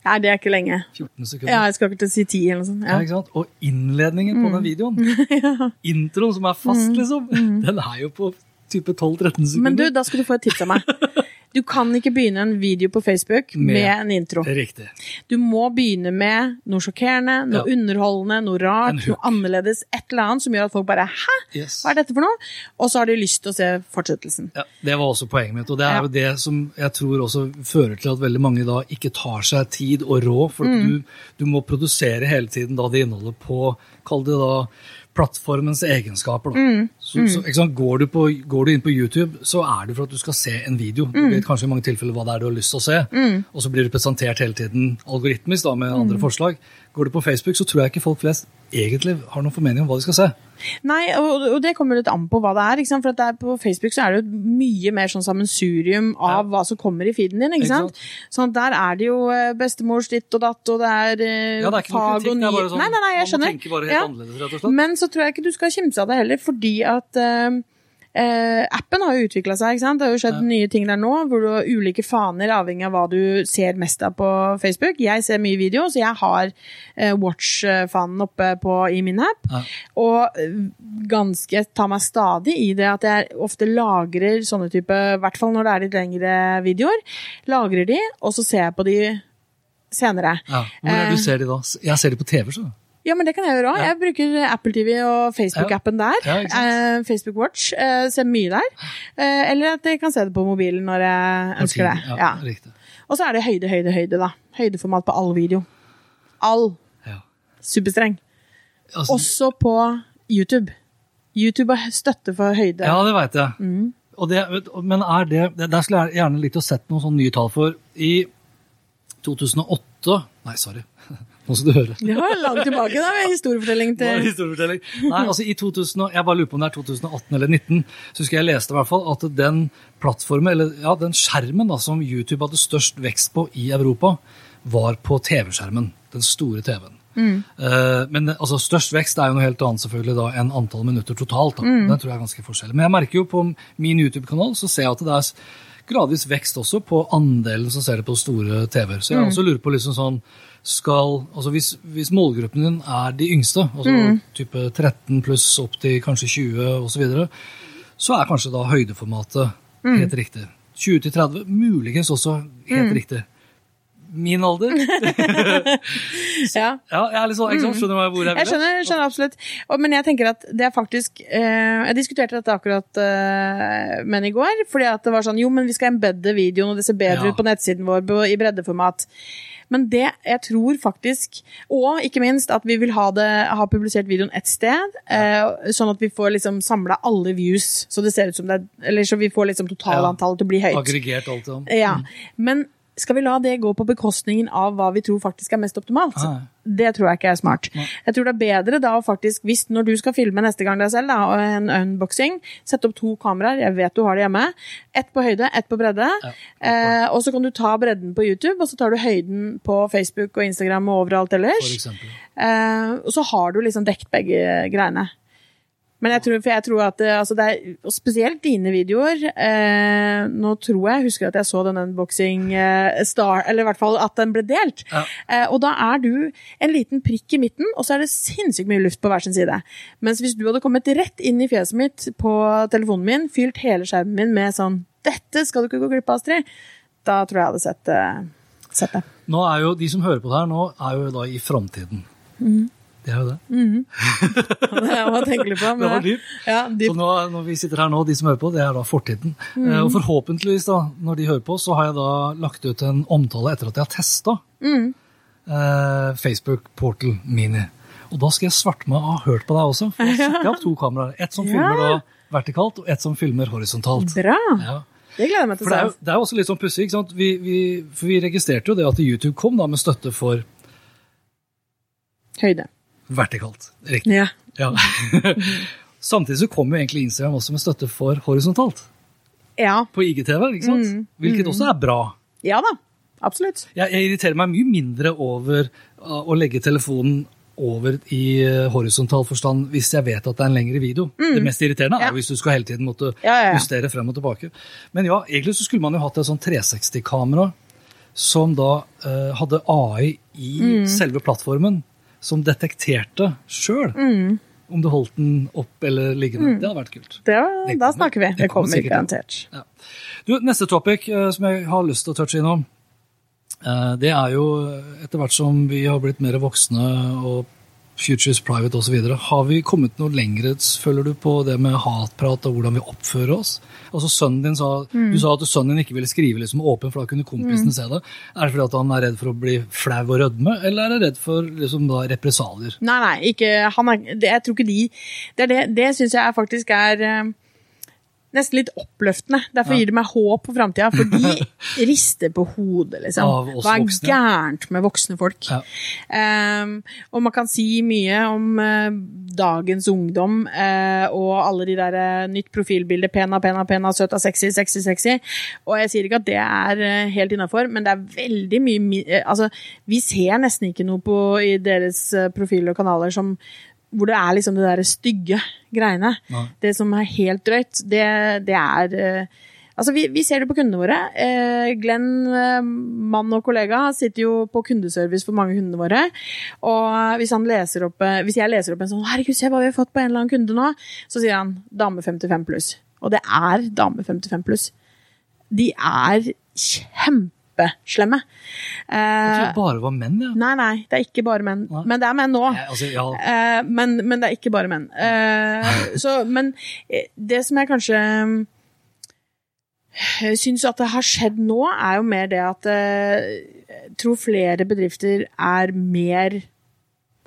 Nei, det er ikke lenge. 14 sekunder. Ja, Jeg skal ikke til å si 10 eller noe sånt. Ja. Ja, ikke sant? Og innledningen mm. på den videoen, <laughs> ja. introen som er fast, mm. liksom, mm. den er jo på type 12-13 sekunder. Men du, da skal du få et tips av meg. <laughs> Du kan ikke begynne en video på Facebook med, med en intro. Riktig. Du må begynne med noe sjokkerende, noe ja. underholdende, noe rart, noe annerledes. Et eller annet som gjør at folk bare 'hæ, yes. hva er dette for noe?' Og så har de lyst til å se fortsettelsen. Ja, Det var også poenget mitt, og det er jo det som jeg tror også fører til at veldig mange da ikke tar seg tid og råd, for mm. du, du, må produsere hele tiden da det innholdet på, kall det da plattformens egenskaper. Mm. Så, så, sant? Går, du på, går du inn på YouTube, så er det for at du skal se en video. Du vet kanskje i mange tilfeller hva det er du har lyst til å se, og så blir du presentert hele tiden algoritmisk da, med andre forslag. Går du på Facebook, så tror jeg ikke folk flest egentlig har noen formening om hva de skal se. Nei, og, og det kommer litt an på hva det er. Sant? For det er på Facebook så er det jo mye mer sånn sammensurium av Ja. hva som kommer i feeden din. ikke Ikke sant? Sånn Der er det jo eh, bestemors ditt og datt, og det er eh, Ja, det er ikke fag kritikk, og det er ny... sånn, nei, nei, nei, jeg man må skjønner. tenke bare helt annerledes, rett og slett. Men så tror jeg ikke du skal kimse av det heller, fordi at eh, eh, appen har jo utvikla seg. ikke sant? Det har jo skjedd nye ting der nå, hvor du har ulike faner avhengig av hva du ser mest av på Facebook. Jeg ser mye video, så jeg har eh, Watch-fanen oppe på, i min app. Ja. Og eh, ganske tar meg stadig i det at jeg ofte lagrer sånne type, i hvert fall når det er litt lengre videoer, lagrer de, og så ser jeg på de senere. Ja. Hvor er det Eh. du ser de da? Jeg ser de på TV, så. Ja, men det kan jeg gjøre òg. Ja. Jeg bruker Apple TV og Facebook-appen der. Ja. Eh, Facebook Watch. Eh, ser mye der. Eh, eller at jeg kan se det på mobilen når jeg ønsker det. Ja, Ja. Riktig. Og så er det høyde, høyde, høyde, da. Høydeformat på all video. All. Ja. Superstreng. Altså, Også på YouTube. YouTube har støtte for høyde. Ja, det veit jeg. Mm. Og det, men er det, det- Der skulle jeg gjerne likt å sett noen sånne nye tall for. I 2008 Nei, sorry. <laughs> Skal du høre. Det var langt tilbake, da, med historiefortelling Det var til historiefortelling. Nei, altså i 2000, Jeg bare lurer på om det er 2018 eller 2019. Så husker jeg leste i hvert fall at den plattformen, eller ja, den skjermen da, som YouTube hadde størst vekst på i Europa, var på TV-skjermen. Den store TV-en. Mm. men altså, størst vekst er jo noe helt annet selvfølgelig da, enn antall minutter totalt. Da. Det tror jeg er ganske forskjellig. Men jeg merker jo på min YouTube-kanal så ser jeg at det er gradvis vekst også på andelen som ser det på store TV-er. Så jeg også lurer på liksom sånn skal, altså hvis, hvis målgruppen din er de yngste, altså type 13 pluss opp til kanskje 20 osv., så, videre, så er kanskje da høydeformatet helt riktig. 20 til 30, muligens også helt riktig. Min alder? <laughs> Ja. Ja, jeg er litt sånn, ikke sant? Skjønner du hvor jeg vil? Jeg skjønner, skjønner absolutt. Og, men jeg tenker at det er faktisk eh, Jeg diskuterte dette akkurat eh, med i går. Fordi at det var sånn Jo, men vi skal embedde videoen, og det ser bedre Ja. ut på nettsiden vår i breddeformat. Men det jeg tror faktisk, og ikke minst at vi vil ha, det, ha publisert videoen ett sted, eh, sånn at vi får liksom samla alle views, så det ser ut som det er Eller så vi får liksom totalantallet til å bli høyt. Aggregert alt om. Ja, Men skal vi la det gå på bekostningen av hva vi tror faktisk er mest optimalt? Ah. Det tror jeg ikke er smart. Jeg tror det er bedre da å faktisk, hvis når du skal filme neste gang deg selv, da, og en unboxing, sette opp to kameraer, jeg vet du har det hjemme, ett på høyde, ett på bredde, eh, og så kan du ta bredden på YouTube, og så tar du høyden på Facebook og Instagram og overalt ellers. Eh, og så har du liksom dekt begge greiene. Men jeg tror, for jeg tror at det, altså det er, og spesielt dine videoer eh, Nå tror jeg, husker at jeg så den unboxing eh, star, eller i hvert fall at den ble delt. Ja. Eh, og da er du en liten prikk i midten, og så er det sinnssykt mye luft på hver sin side. Mens hvis du hadde kommet rett inn i fjeset mitt på telefonen min, fylt hele skjermen min med sånn 'Dette skal du ikke gå glipp av, Astrid', da tror jeg jeg hadde sett, eh, sett det. Nå er jo, De som hører på det her nå, er jo da i framtiden. Mhm. Det er jo <laughs> det. Hva tenker du på? Det var dypt. Ja, Så nå, når vi sitter her nå, de som hører på, det er da fortiden. Mm. Og forhåpentligvis, da, når de hører på, så har jeg da lagt ut en omtale etter at jeg har testa Mhm. eh, Facebook Portal Mini. Og da skal jeg svarte meg ha hørt på deg også. For setter jeg <laughs> opp to kameraer. Et som filmer da vertikalt, og et som filmer horisontalt. Bra! Ja. Det gleder jeg meg til det å se. det er også litt sånn pussig, ikke sant. Vi, vi, for vi registrerte jo det at YouTube kom da med støtte for Høyde. Vertikalt. Riktig. Ja. Ja. <laughs> Samtidig så kom jo egentlig Instagram også med støtte for horisontalt Ja. på IGTV, ikke sant? Mm. Hvilket også er bra. ja da. Absolutt. Jeg, jeg irriterer meg mye mindre over uh, å legge telefonen over i uh, horisontal forstand hvis jeg vet at det er en lengre video. Det mest irriterende Mm. Ja. er hvis du skal hele tiden måtte ja, ja. justere frem og tilbake. Men ja, egentlig så skulle man jo hatt et sånn 360-kamera som da uh, hadde AI i Mm. selve plattformen, som detekterte sjøl Mm. om du holdt den opp eller liggende. Det hadde vært kult. Det, Det da snakker vi. det Det kommer kommer garantert. Ja. Du, neste topic eh, som jeg har lyst til å touche innom, eh, det er jo etter hvert som vi har blitt mer voksne og Futures Private osv. Har vi kommet noe lenger, føler du, på det med hatprat og hvordan vi oppfører oss? Altså sønnen din sa, Du sa at sønnen din ikke ville skrive liksom åpen, for da kunne kompisen se det. Er det fordi at han er redd for å bli flau og rødme, eller er han redd for liksom, da, represalier? Nei, nei, ikke, han er, det, jeg tror ikke de Det, det, det syns jeg faktisk er eh, nesten litt oppløftende. Derfor Ja. gir det meg håp for framtida, for de <laughs> rister på hodet, liksom. Hva er voksne. gærent med voksne folk? Ja. Um, og man kan si mye om uh, dagens ungdom uh, og alle de der uh, nytt profilbilde, pena, pena, pena, søta, sexy, sexy, sexy. Og jeg sier ikke at det er helt innafor, men det er veldig mye Altså, vi ser nesten ikke noe på i deres profiler og kanaler som hvor det er liksom det der stygge greiene. Nei. Det som er helt drøyt, det, det er eh, Altså, vi, vi ser det på kundene våre. Eh, Glenn, eh, mann og kollega, sitter jo på kundeservice for mange kundene våre. Og hvis, han leser opp, eh, hvis jeg leser opp en sånn 'Herregud, se hva vi har fått på en eller annen kunde nå', så sier han 'dame 55 pluss'. Og det er dame 55 pluss. De er kjempeslemme. Jeg tror det bare var menn, ja. nei, nei, det er ikke bare menn. Nei. Men det er menn nå. Ja. Altså, ja. Eh, men, men det er ikke bare menn. Eh, så, men eh, det som jeg kanskje eh, syns at det har skjedd nå, er jo mer det at eh, jeg tror flere bedrifter er mer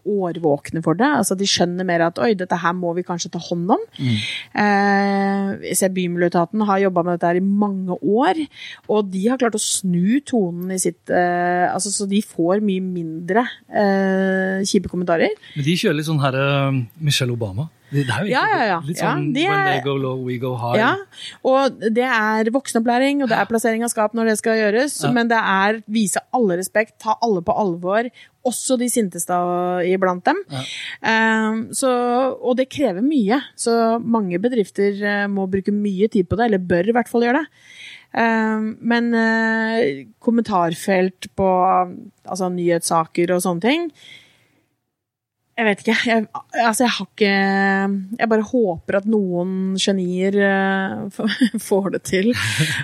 årvåkne for det. Altså De skjønner mer at oi, dette her må vi kanskje ta hånd om. Eh, jeg ser Bymiljøetaten har jobba med dette her i mange år, og de har klart å snu tonen i sitt eh, altså Så de får mye mindre eh, kjipe kommentarer. Men de kjører litt sånn her eh, Michelle Obama. Det, det er jo Ja, ja, ja. litt Ja, sånn er, when they go low, we go high. Ja, og det er voksenopplæring, og det er plassering av skap når det skal gjøres, men det er vise alle respekt, ta alle på alvor, også de sinteste iblant dem. Um, så, og det krever mye, så mange bedrifter eh, må bruke mye tid på det, eller bør i hvert fall gjøre det. Um, men uh, kommentarfelt på altså, nyhetssaker og sånne ting jeg vet ikke. Jeg, altså, jeg har ikke Jeg bare håper at noen genier <laughs> uh, får det til.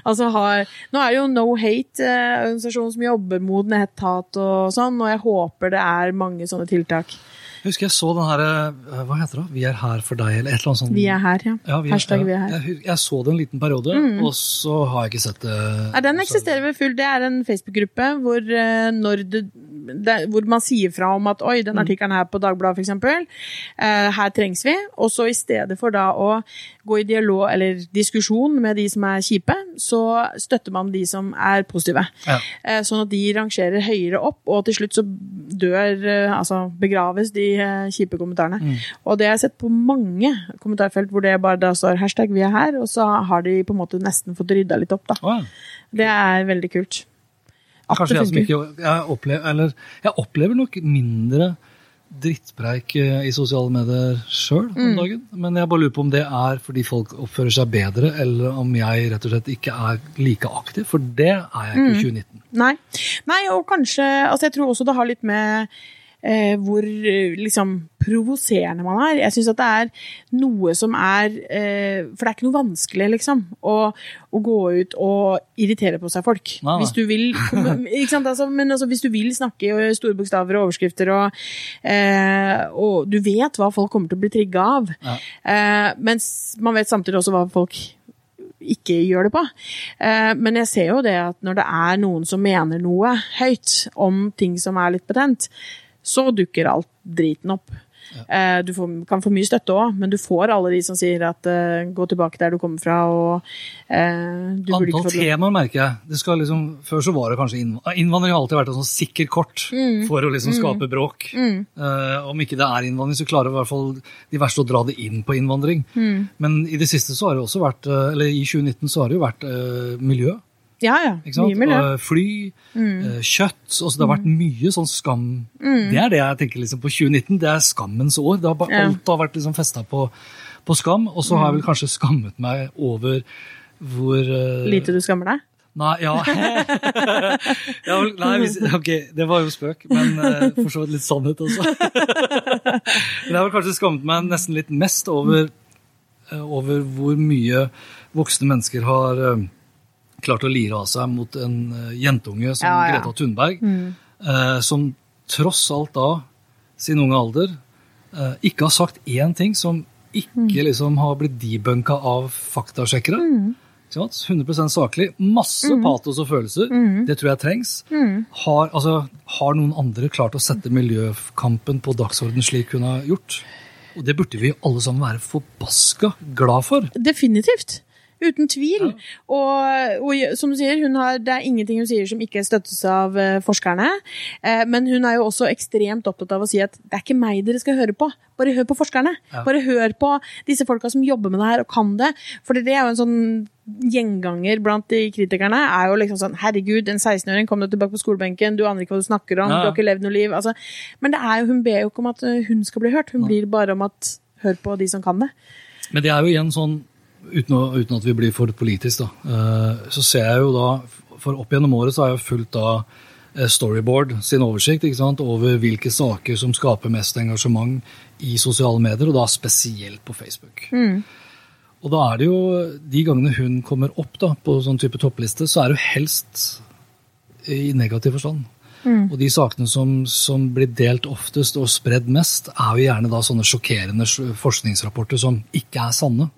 Altså, har, nå er det jo No Hate-organisasjonen organisasjon som jobber mot netthat og sånn, og jeg håper det er mange sånne tiltak. Jeg husker jeg så den her eh, Hva heter det? Vi er her for deg, eller et eller annet sånt. Vi er her, ja. Ja, vi Hashtag vi er her. Mm. Jeg, jeg så det en liten periode, og så har jeg ikke sett det. Nei, den eksisterer ved full. Det er en Facebook-gruppe hvor, eh, hvor man sier fra om at oi, Mm. den artikkelen her på Dagbladet f.eks., eh, her trengs vi. Og så i stedet for da å gå i dialog eller diskusjon med de som er kjipe, så støtter man de som er positive. Ja. Eh, sånn at de rangerer høyere opp, og til slutt så dør, eh, altså begraves de eh, kjipe kommentarene. Mm. Og det har jeg sett på mange kommentarfelt hvor det bare da står hashtag vi er her, og så har de på en måte nesten fått rydda litt opp, da. Ja. Det er veldig kult. At Kanskje jeg som ikke jeg opplever, eller, jeg opplever nok mindre drittpreik eh, i sosiale medier sjøl om Mm. dagen. Men jeg bare lurer på om det er fordi folk oppfører seg bedre, eller om jeg rett og slett ikke er like aktiv. For det er jeg ikke i 2019. Nei. Nei, og kanskje Altså, jeg tror også det har litt med eh, hvor eh, liksom provoserende man er. Jeg syns at det er noe som er eh, For det er ikke noe vanskelig, liksom, å, å gå ut og irritere på seg folk. Nei, nei. Hvis du vil <laughs> ikke sant, altså, Men altså, hvis du vil snakke i store bokstaver og overskrifter, og, eh, og du vet hva folk kommer til å bli trigga av, Ja. eh, mens man vet samtidig også hva folk ikke gjør det på. Eh, Men jeg ser jo det at når det er noen som mener noe høyt om ting som er litt betent, så dukker alt driten opp. Eh, Du får, kan få mye støtte òg, men du får alle de som sier at uh, gå tilbake der du kommer fra, og uh, du burde Antall fått temaer merker jeg. Liksom, før så var det kanskje innvandring. Innvandring har alltid vært et sånn sikker kort Mm. for å liksom skape bråk. Eh, om ikke det er innvandring, så klarer i hvert fall de verste å dra det inn på innvandring. Mm. Men i det siste så har det også vært, eller i 2019 så har det jo vært miljø. Ja, ja. Mye miljø. Mm. Og fly, mm. kjøtt. Også, det har vært mye sånn skam. Det er det jeg tenker liksom på 2019. Det er skammens år. Har bare, Ja. Alt har vært liksom festa på, på skam. Og så har jeg vel kanskje skammet meg over hvor uh, Lite du skammer deg? Nei, ja. <laughs> ja nei, ok, det var jo spøk, men eh, for så vidt litt sannhet også. <laughs> men jeg har kanskje skammet meg nesten litt mest over, eh, over hvor mye voksne mennesker har eh, klart å lire av seg mot en eh, jentunge som Ja, ja. Greta Thunberg, eh, som tross alt da, sin unge alder, eh, ikke har sagt én ting som ikke liksom har blitt debunka av faktasjekkere. Mm. sant? 100 saklig. Masse patos og følelser. Det tror jeg trengs. Har, altså, har noen andre klart å sette miljøkampen på dagsorden slik hun har gjort? Og det burde vi alle sammen være forbaska glad for. Definitivt. Uten tvil. Og, og som du sier, hun har, det er ingenting hun sier som ikke støttes av eh, forskerne. Eh, men hun er jo også ekstremt opptatt av å si at det er ikke meg dere skal høre på, bare hør på forskerne. Bare hør på disse folka som jobber med det her og kan det. For det er jo en sånn gjenganger blant de kritikerne. er jo liksom sånn Herregud, en 16-åring, kom deg tilbake på skolebenken, du aner ikke hva du snakker om, Ja. du har ikke levd noe liv. Altså, men det er jo, hun ber jo ikke om at eh, hun skal bli hørt, hun blir bare om at hør på de som kan det. Men det er jo igjen sånn, uten, å, uten at vi blir for politisk, da, eh, så ser jeg jo da For opp gjennom året så har jeg fulgt da eh, Storyboard sin oversikt sant, over hvilke saker som skaper mest engasjement i sosiale medier, og da spesielt på Facebook. Og da er det jo de gangene hun kommer opp da, på sånn type toppliste, så er det jo helst i negativ forstand. Og de sakene som, som blir delt oftest og spredd mest, er jo gjerne da sånne sjokkerende forskningsrapporter som ikke er sanne.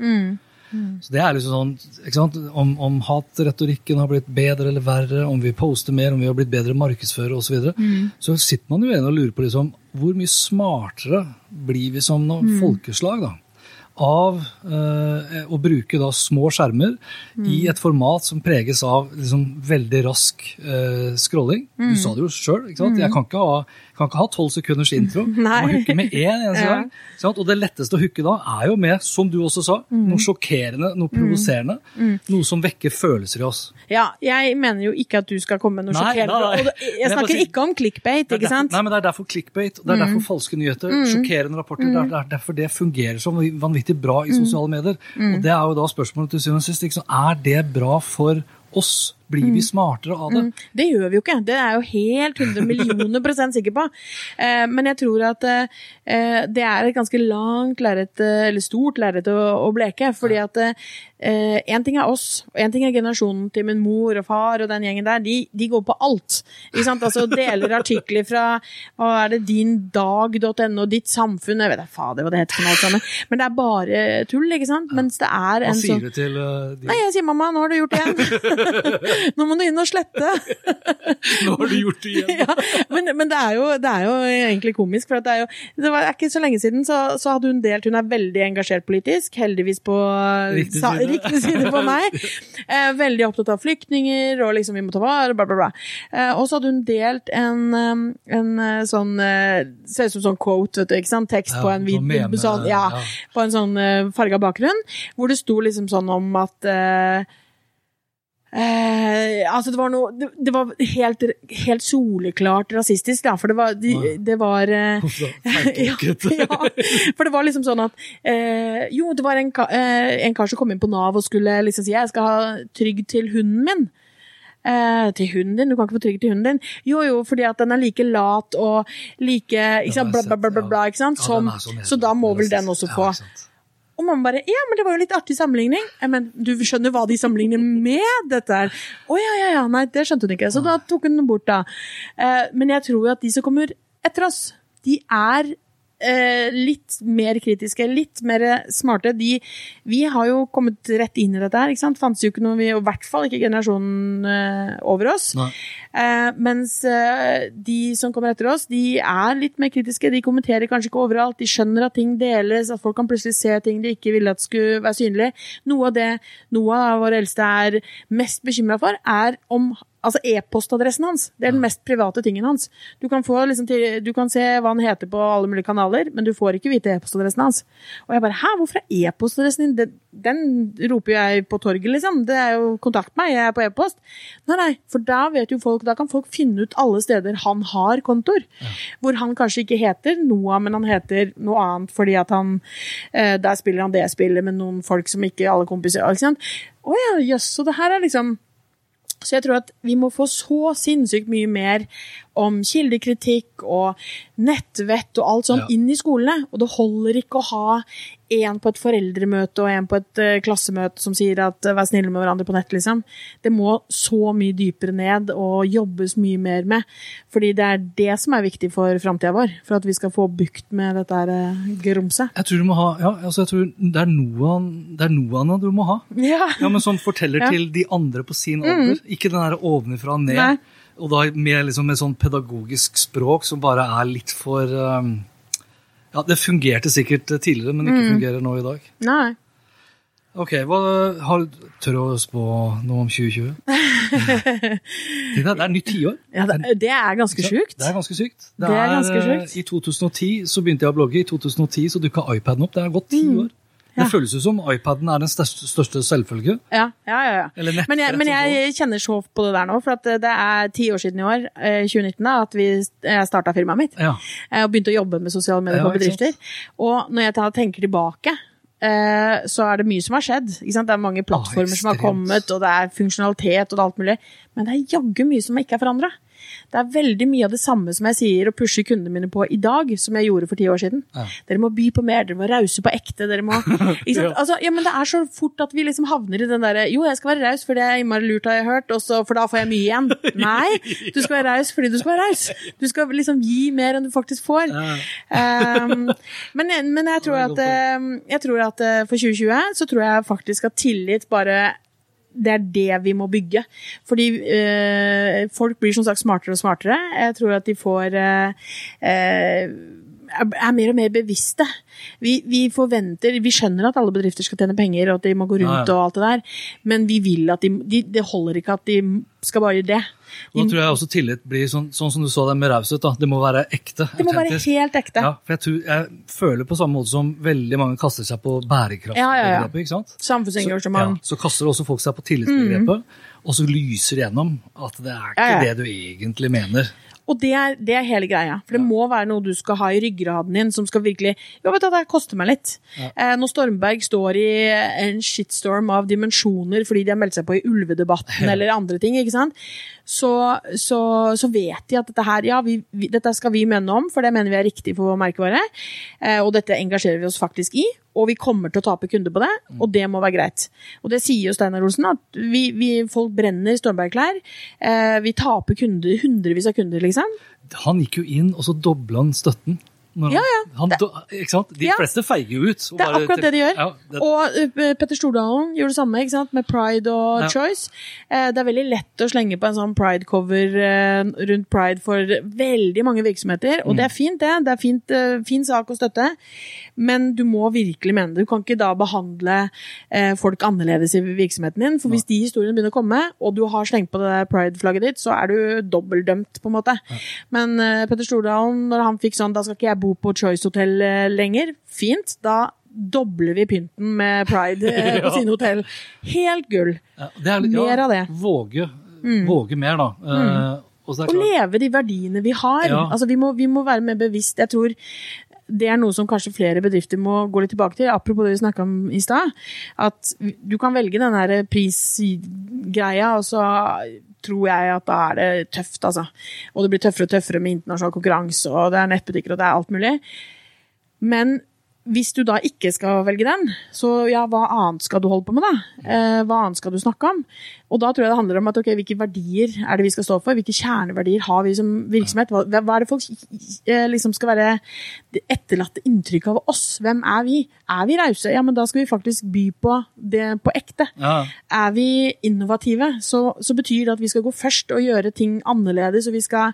Så det er liksom sånn? Om, om hatretorikken har blitt bedre eller verre, om vi poster mer, om vi har blitt bedre markedsførere osv., så, videre, så sitter man jo igjen og lurer på liksom, hvor mye smartere blir vi som mm. folkeslag da? av eh, å bruke da små skjermer i et format som preges av liksom, veldig rask eh, scrolling. Du sa det jo sjøl. Jeg kan ikke ha kan ikke ha tolv sekunders intro. <laughs> Nei. må hooke med én eneste Ja. gang. Og det letteste å hooke da er jo med, som du også sa, noe sjokkerende, noe provoserende. Noe som vekker følelser i oss. Ja, jeg mener jo ikke at du skal komme med noe sjokkerende. nei, nei. Jeg snakker ikke om clickbait, ikke derfor, sant? Mm. nei, men det er derfor clickbait, det er derfor falske nyheter, sjokkerende rapporter. Det, er, det er derfor det fungerer så vanvittig bra Mm. i sosiale medier. Og det er jo da spørsmålet til syvende og sist. Er det bra for oss? Blir Mm. vi smartere av det? Det gjør vi jo ikke. Det er jeg jo helt 100 millioner prosent sikker på. Eh, men jeg tror at eh, det er et ganske langt lerret, eh, eller stort lerret å, å bleke. Fordi at én ting er oss, og én ting er generasjonen til min mor og far og den gjengen der. De, de går på alt. Ikke sant? Altså Deler artikler fra hva er det, dindag.no, Ditt Samfunn Jeg vet da fader hva det heter for alt sammen. Men det er bare tull, ikke sant? Mens det er Hva sier sånn du til uh, de Nei, jeg sier mamma, nå har du gjort det igjen. <laughs> nå må du inn og slette. <laughs> Nå har du gjort det igjen! <laughs> ja, men, men det, er jo, det er jo egentlig komisk, for det er jo Det var ikke så lenge siden så, så hadde hun delt Hun er veldig engasjert politisk, heldigvis på Riktig side. riktig side på meg. <laughs> Eh, veldig opptatt av flyktninger, og liksom vi må ta vare, bla, bla, bla. Eh, og så hadde hun delt en, um, en eh, sånn eh, Ser ut som sånn quote, vet du, ikke sant? Tekst Ja, på en hvit meme, sånn, ja, ja. på en sånn uh, farga bakgrunn, hvor det sto liksom sånn om at eh, Eh, altså det var noe Det, det var helt, helt soleklart rasistisk, da, for det var, de, det var eh, <laughs> <laughs> ja, ja, for det var liksom sånn at eh, Jo, det var en, eh, en kar som kom inn på Nav og skulle liksom si jeg skal ha trygg til hunden min. Eh, til hunden din? Du kan ikke få trygg til hunden din. Jo, jo, fordi at den er like lat og like sant, bla, bla, bla, bla, bla, ikke sant? Ja, Som, er så da må vel den også få. sant. Og mamma bare Ja, men det var jo litt artig sammenligning. Men, du skjønner hva de sammenligner med dette her? Å ja, ja, ja. Nei, det skjønte hun ikke. Så da tok hun den bort, da. Eh, men jeg tror jo at de som kommer etter oss, de er eh, litt mer kritiske, litt mer smarte. De, vi har jo kommet rett inn i dette her, ikke sant. Fantes jo ikke noe, vi, og i hvert fall ikke generasjonen eh, over oss. Eh, mens eh, de som kommer etter oss, de er litt mer kritiske. De kommenterer kanskje ikke overalt. De skjønner at ting deles, at folk kan plutselig se ting de ikke ville at skulle være synlig. Noe av det Noah, vår eldste, er mest bekymra for, er om Altså e-postadressen hans. Det er den mest private tingen hans. Du kan, få, liksom, til, du kan se hva han heter på alle mulige kanaler, men du får ikke vite e-postadressen hans. Og jeg bare Hæ, hvorfor er e-postadressen din den, den roper jeg på torget, liksom. Det er jo Kontakt meg, jeg er på e-post. Nei, nei, for da vet jo folk Da kan folk finne ut alle steder han har kontoer. Hvor han kanskje ikke heter Noah, men han heter noe annet fordi at han eh, Der spiller han det spillet med noen folk som ikke alle kompiser? Å ja, jøss. Så det her er liksom så jeg tror at vi må få så sinnssykt mye mer om kildekritikk og nettvett og alt sånt Ja. inn i skolene. Og det holder ikke å ha en på et foreldremøte og en på et uh, klassemøte som sier at uh, vær snille med hverandre på nett, liksom. Det må så mye dypere ned og jobbes mye mer med. Fordi det er det som er viktig for framtida vår. For at vi skal få bukt med dette her uh, grumset. Jeg tror du må ha, ja, altså jeg tror det er noe, det er noe Anna, du må ha. <laughs> Ja. Ja, men som forteller Ja. Mm. til de andre på sin alder. Ikke den der ovenfra og ned. Nei. Og da med, liksom, med sånn pedagogisk språk som bare er litt for um, Ja, det fungerte sikkert tidligere, men Mm. ikke fungerer nå i dag. Nei. Ok, hva har Tør å spå noe om 2020? <laughs> Det er nytt tiår. Ja, det, det er ganske sjukt. Det er ganske sykt. Det er ganske sykt. I 2010 så begynte jeg å blogge. I 2010 så dukka iPaden opp. Det er gått ti år. Mm. Ja. Det føles jo som iPaden er den største, største selvfølge. Ja, ja, ja. ja. Nettbrett Men, jeg, men jeg kjenner så på det der nå, for at det er ti år siden i år, eh, 2019, da, at vi starta firmaet mitt. Ja. eh, Og begynte å jobbe med sosiale medier på bedrifter. Og når jeg tenker tilbake, eh, så er det mye som har skjedd. Det er mange plattformer som har kommet, og det er funksjonalitet og det er alt mulig. Men det er jaggu mye som ikke er forandra. Det er veldig mye av det samme som jeg sier og pusher kundene mine på i dag, som jeg gjorde for ti år siden. Ja. Dere må by på mer, dere må rause på ekte. dere må... <laughs> Ja. Altså, ja, men det er så fort at vi liksom havner i den derre Jo, jeg skal være raus, for det er innmari lurt, har jeg hørt, også, for da får jeg mye igjen. <laughs> Nei, du skal være raus fordi du skal være raus. Du skal liksom gi mer enn du faktisk får. Um, men, men jeg tror at, um, jeg tror at uh, for 2020 så tror jeg faktisk at tillit bare det er det vi må bygge. Fordi uh, folk blir som sagt smartere og smartere. Jeg tror at de får uh, uh, er er mer og mer bevisste. Vi, vi forventer, vi skjønner at alle bedrifter skal tjene penger, og at de må gå rundt Ja, ja. og alt det der, men vi vil at de, de Det holder ikke at de skal bare gjøre det. Nå tror jeg også tillit blir sånn, sånn som du så det med raushet. Det må være ekte. Det må være helt ekte. Ja, for jeg, tror, jeg føler på samme måte som veldig mange kaster seg på bærekraftbegrepet. Ja? Samfunnsengasjement. Ja, så kaster også folk seg på tillitsbegrepet, og så lyser det gjennom at det er ikke det du egentlig mener. Og det er, det er hele greia. For det må være noe du skal ha i ryggraden din som skal virkelig Ja, vet du, det koster meg litt. Eh, når Stormberg står i en shitstorm av dimensjoner fordi de har meldt seg på i ulvedebatten <laughs> eller andre ting, ikke sant, så, så, så vet de at dette her Ja, vi, vi, dette skal vi mene om, for det mener vi er riktig for vår merkevare. Eh, og dette engasjerer vi oss faktisk i. Og vi kommer til å tape kunder på det, og det må være greit. Og det sier jo Steinar Olsen, at vi, vi, folk brenner Stormberg-klær. Eh, vi taper kunder, hundrevis av kunder, liksom. Han gikk jo inn, og så dobla han støtten. Når Ja, ja. Han, ikke sant? De Ja. fleste feiger jo ut. Det er bare akkurat det de gjør. Ja, det, Og uh, Petter Stordalen gjorde det samme ikke sant? med Pride og Ja. Choice. Uh, det er veldig lett å slenge på en sånn Pride-cover uh, rundt Pride for veldig mange virksomheter. Og det er fint, det. Det er fint, fin sak å støtte. Men du må virkelig mene det. Du kan ikke da behandle eh, folk annerledes i virksomheten din. For hvis de historiene begynner å komme, og du har slengt på det Pride-flagget ditt, så er du dobbeltdømt, på en måte. Men Petter Stordalen, når han fikk sånn 'da skal ikke jeg bo på Choice Hotel eh, lenger', fint. Da dobler vi pynten med Pride eh, <laughs> på Ja. sine hotell. Helt gull. ja, litt- Mer av det. Mm. Våge, våge mer, da. Mm. og leve de verdiene vi har. Altså, vi, må, vi må være mer bevisst. Jeg tror det er noe som kanskje flere bedrifter må gå litt tilbake til. Apropos det vi snakka om i stad. At du kan velge den der prisgreia, og så tror jeg at da er det tøft, altså. Og det blir tøffere og tøffere med internasjonal konkurranse, og det er nettbutikker, og det er alt mulig. Men hvis du da ikke skal velge den, så ja, hva annet skal du holde på med, da? Eh, hva annet skal du snakke om? Og da tror jeg det handler om at okay, hvilke verdier er det vi skal stå for? Hvilke kjerneverdier har vi som virksomhet? Hva, hva er det folk eh, liksom skal være det etterlatte inntrykk av oss? Hvem er vi? Er vi rause? Ja, men da skal vi faktisk by på det på ekte. ja, Er vi innovative, så, så betyr det at vi skal gå først og gjøre ting annerledes. og vi skal?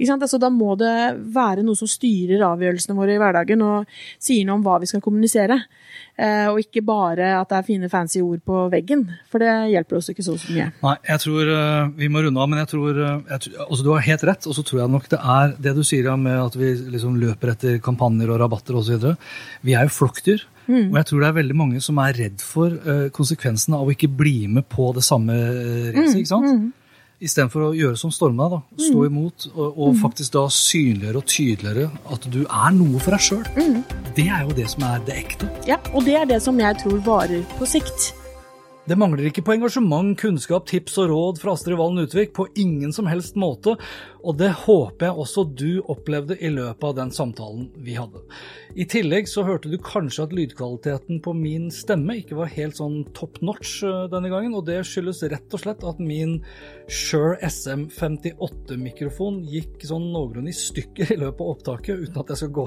Altså, Da må det være noe som styrer avgjørelsene våre i hverdagen og sier noe om hva vi skal kommunisere. Eh, og ikke bare at det er fine, fancy ord på veggen, for det hjelper oss ikke så mye. Nei, jeg tror eh, vi må runde av, men jeg tror, eh, jeg tror altså Du har helt rett, og så tror jeg nok det er det du sier ja, med at vi liksom løper etter kampanjer og rabatter osv. Vi er jo flokkdyr. Og jeg tror det er veldig mange som er redd for konsekvensene av å ikke bli med på det samme racet. ikke sant? Istedenfor å gjøre som Storma, da, stå imot og, og faktisk da synligere og tydeligere at du er noe for deg sjøl. Det er jo det som er det ekte. Ja, Og det er det som jeg tror varer på sikt. Det mangler ikke på engasjement, kunnskap, tips og råd fra Astrid Valen Utvik på ingen som helst måte, og det håper jeg også du opplevde i løpet av den samtalen vi hadde. I tillegg så hørte du kanskje at lydkvaliteten på min stemme ikke var helt sånn top notch eh, denne gangen, og det skyldes rett og slett at min Shure SM58-mikrofon gikk sånn noenlunde i stykker i løpet av opptaket, uten at jeg skal gå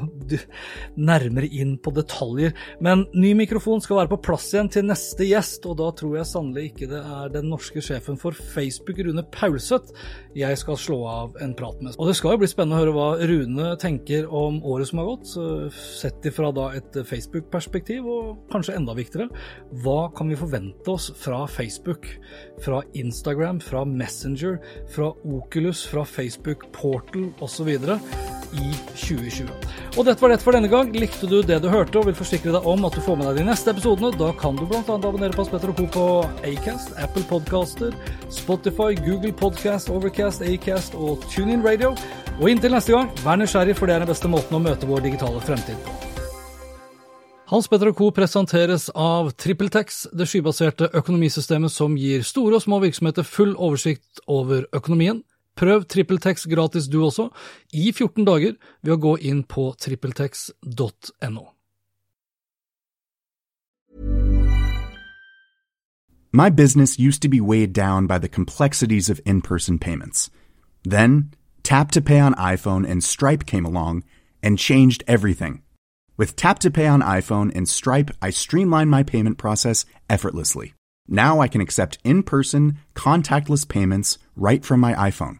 nærmere inn på detaljer. Men ny mikrofon skal være på plass igjen til neste gjest, og da tror tror jeg sannelig ikke det er den norske sjefen for Facebook, Rune Paulseth, jeg skal slå av en prat med. Og det skal jo bli spennende å høre hva Rune tenker om året som har gått, sett ifra da et Facebook-perspektiv, og kanskje enda viktigere, hva kan vi forvente oss fra Facebook, fra Instagram, fra Messenger, fra Oculus, fra Facebook Portal osv. i 2020. Og dette var det for denne gang. Likte du det du hørte og vil forsikre deg om at du får med deg de neste episodene, da kan du bl.a. abonnere på Spetter og Co på Acast, Apple Podcaster, Spotify, Google Podcast, Overcast, Acast og TuneIn Radio. Og inntil neste gang, vær nysgjerrig, for det er den beste måten å møte vår digitale fremtid på. Hans Petter Co. presenteres av TrippelTex, det skybaserte økonomisystemet som gir store og små virksomheter full oversikt over økonomien. Prøv TrippelTex gratis du også, i 14 dager, ved å gå inn på trippeltex.no. My business used to be weighed down by the complexities of in person payments. Then, Tap to Pay on iPhone and Stripe came along and changed everything. With Tap to Pay on iPhone and Stripe, I streamlined my payment process effortlessly. Now I can accept in person, contactless payments right from my iPhone.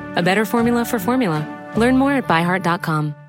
a better formula for formula. Learn more at byheart.com.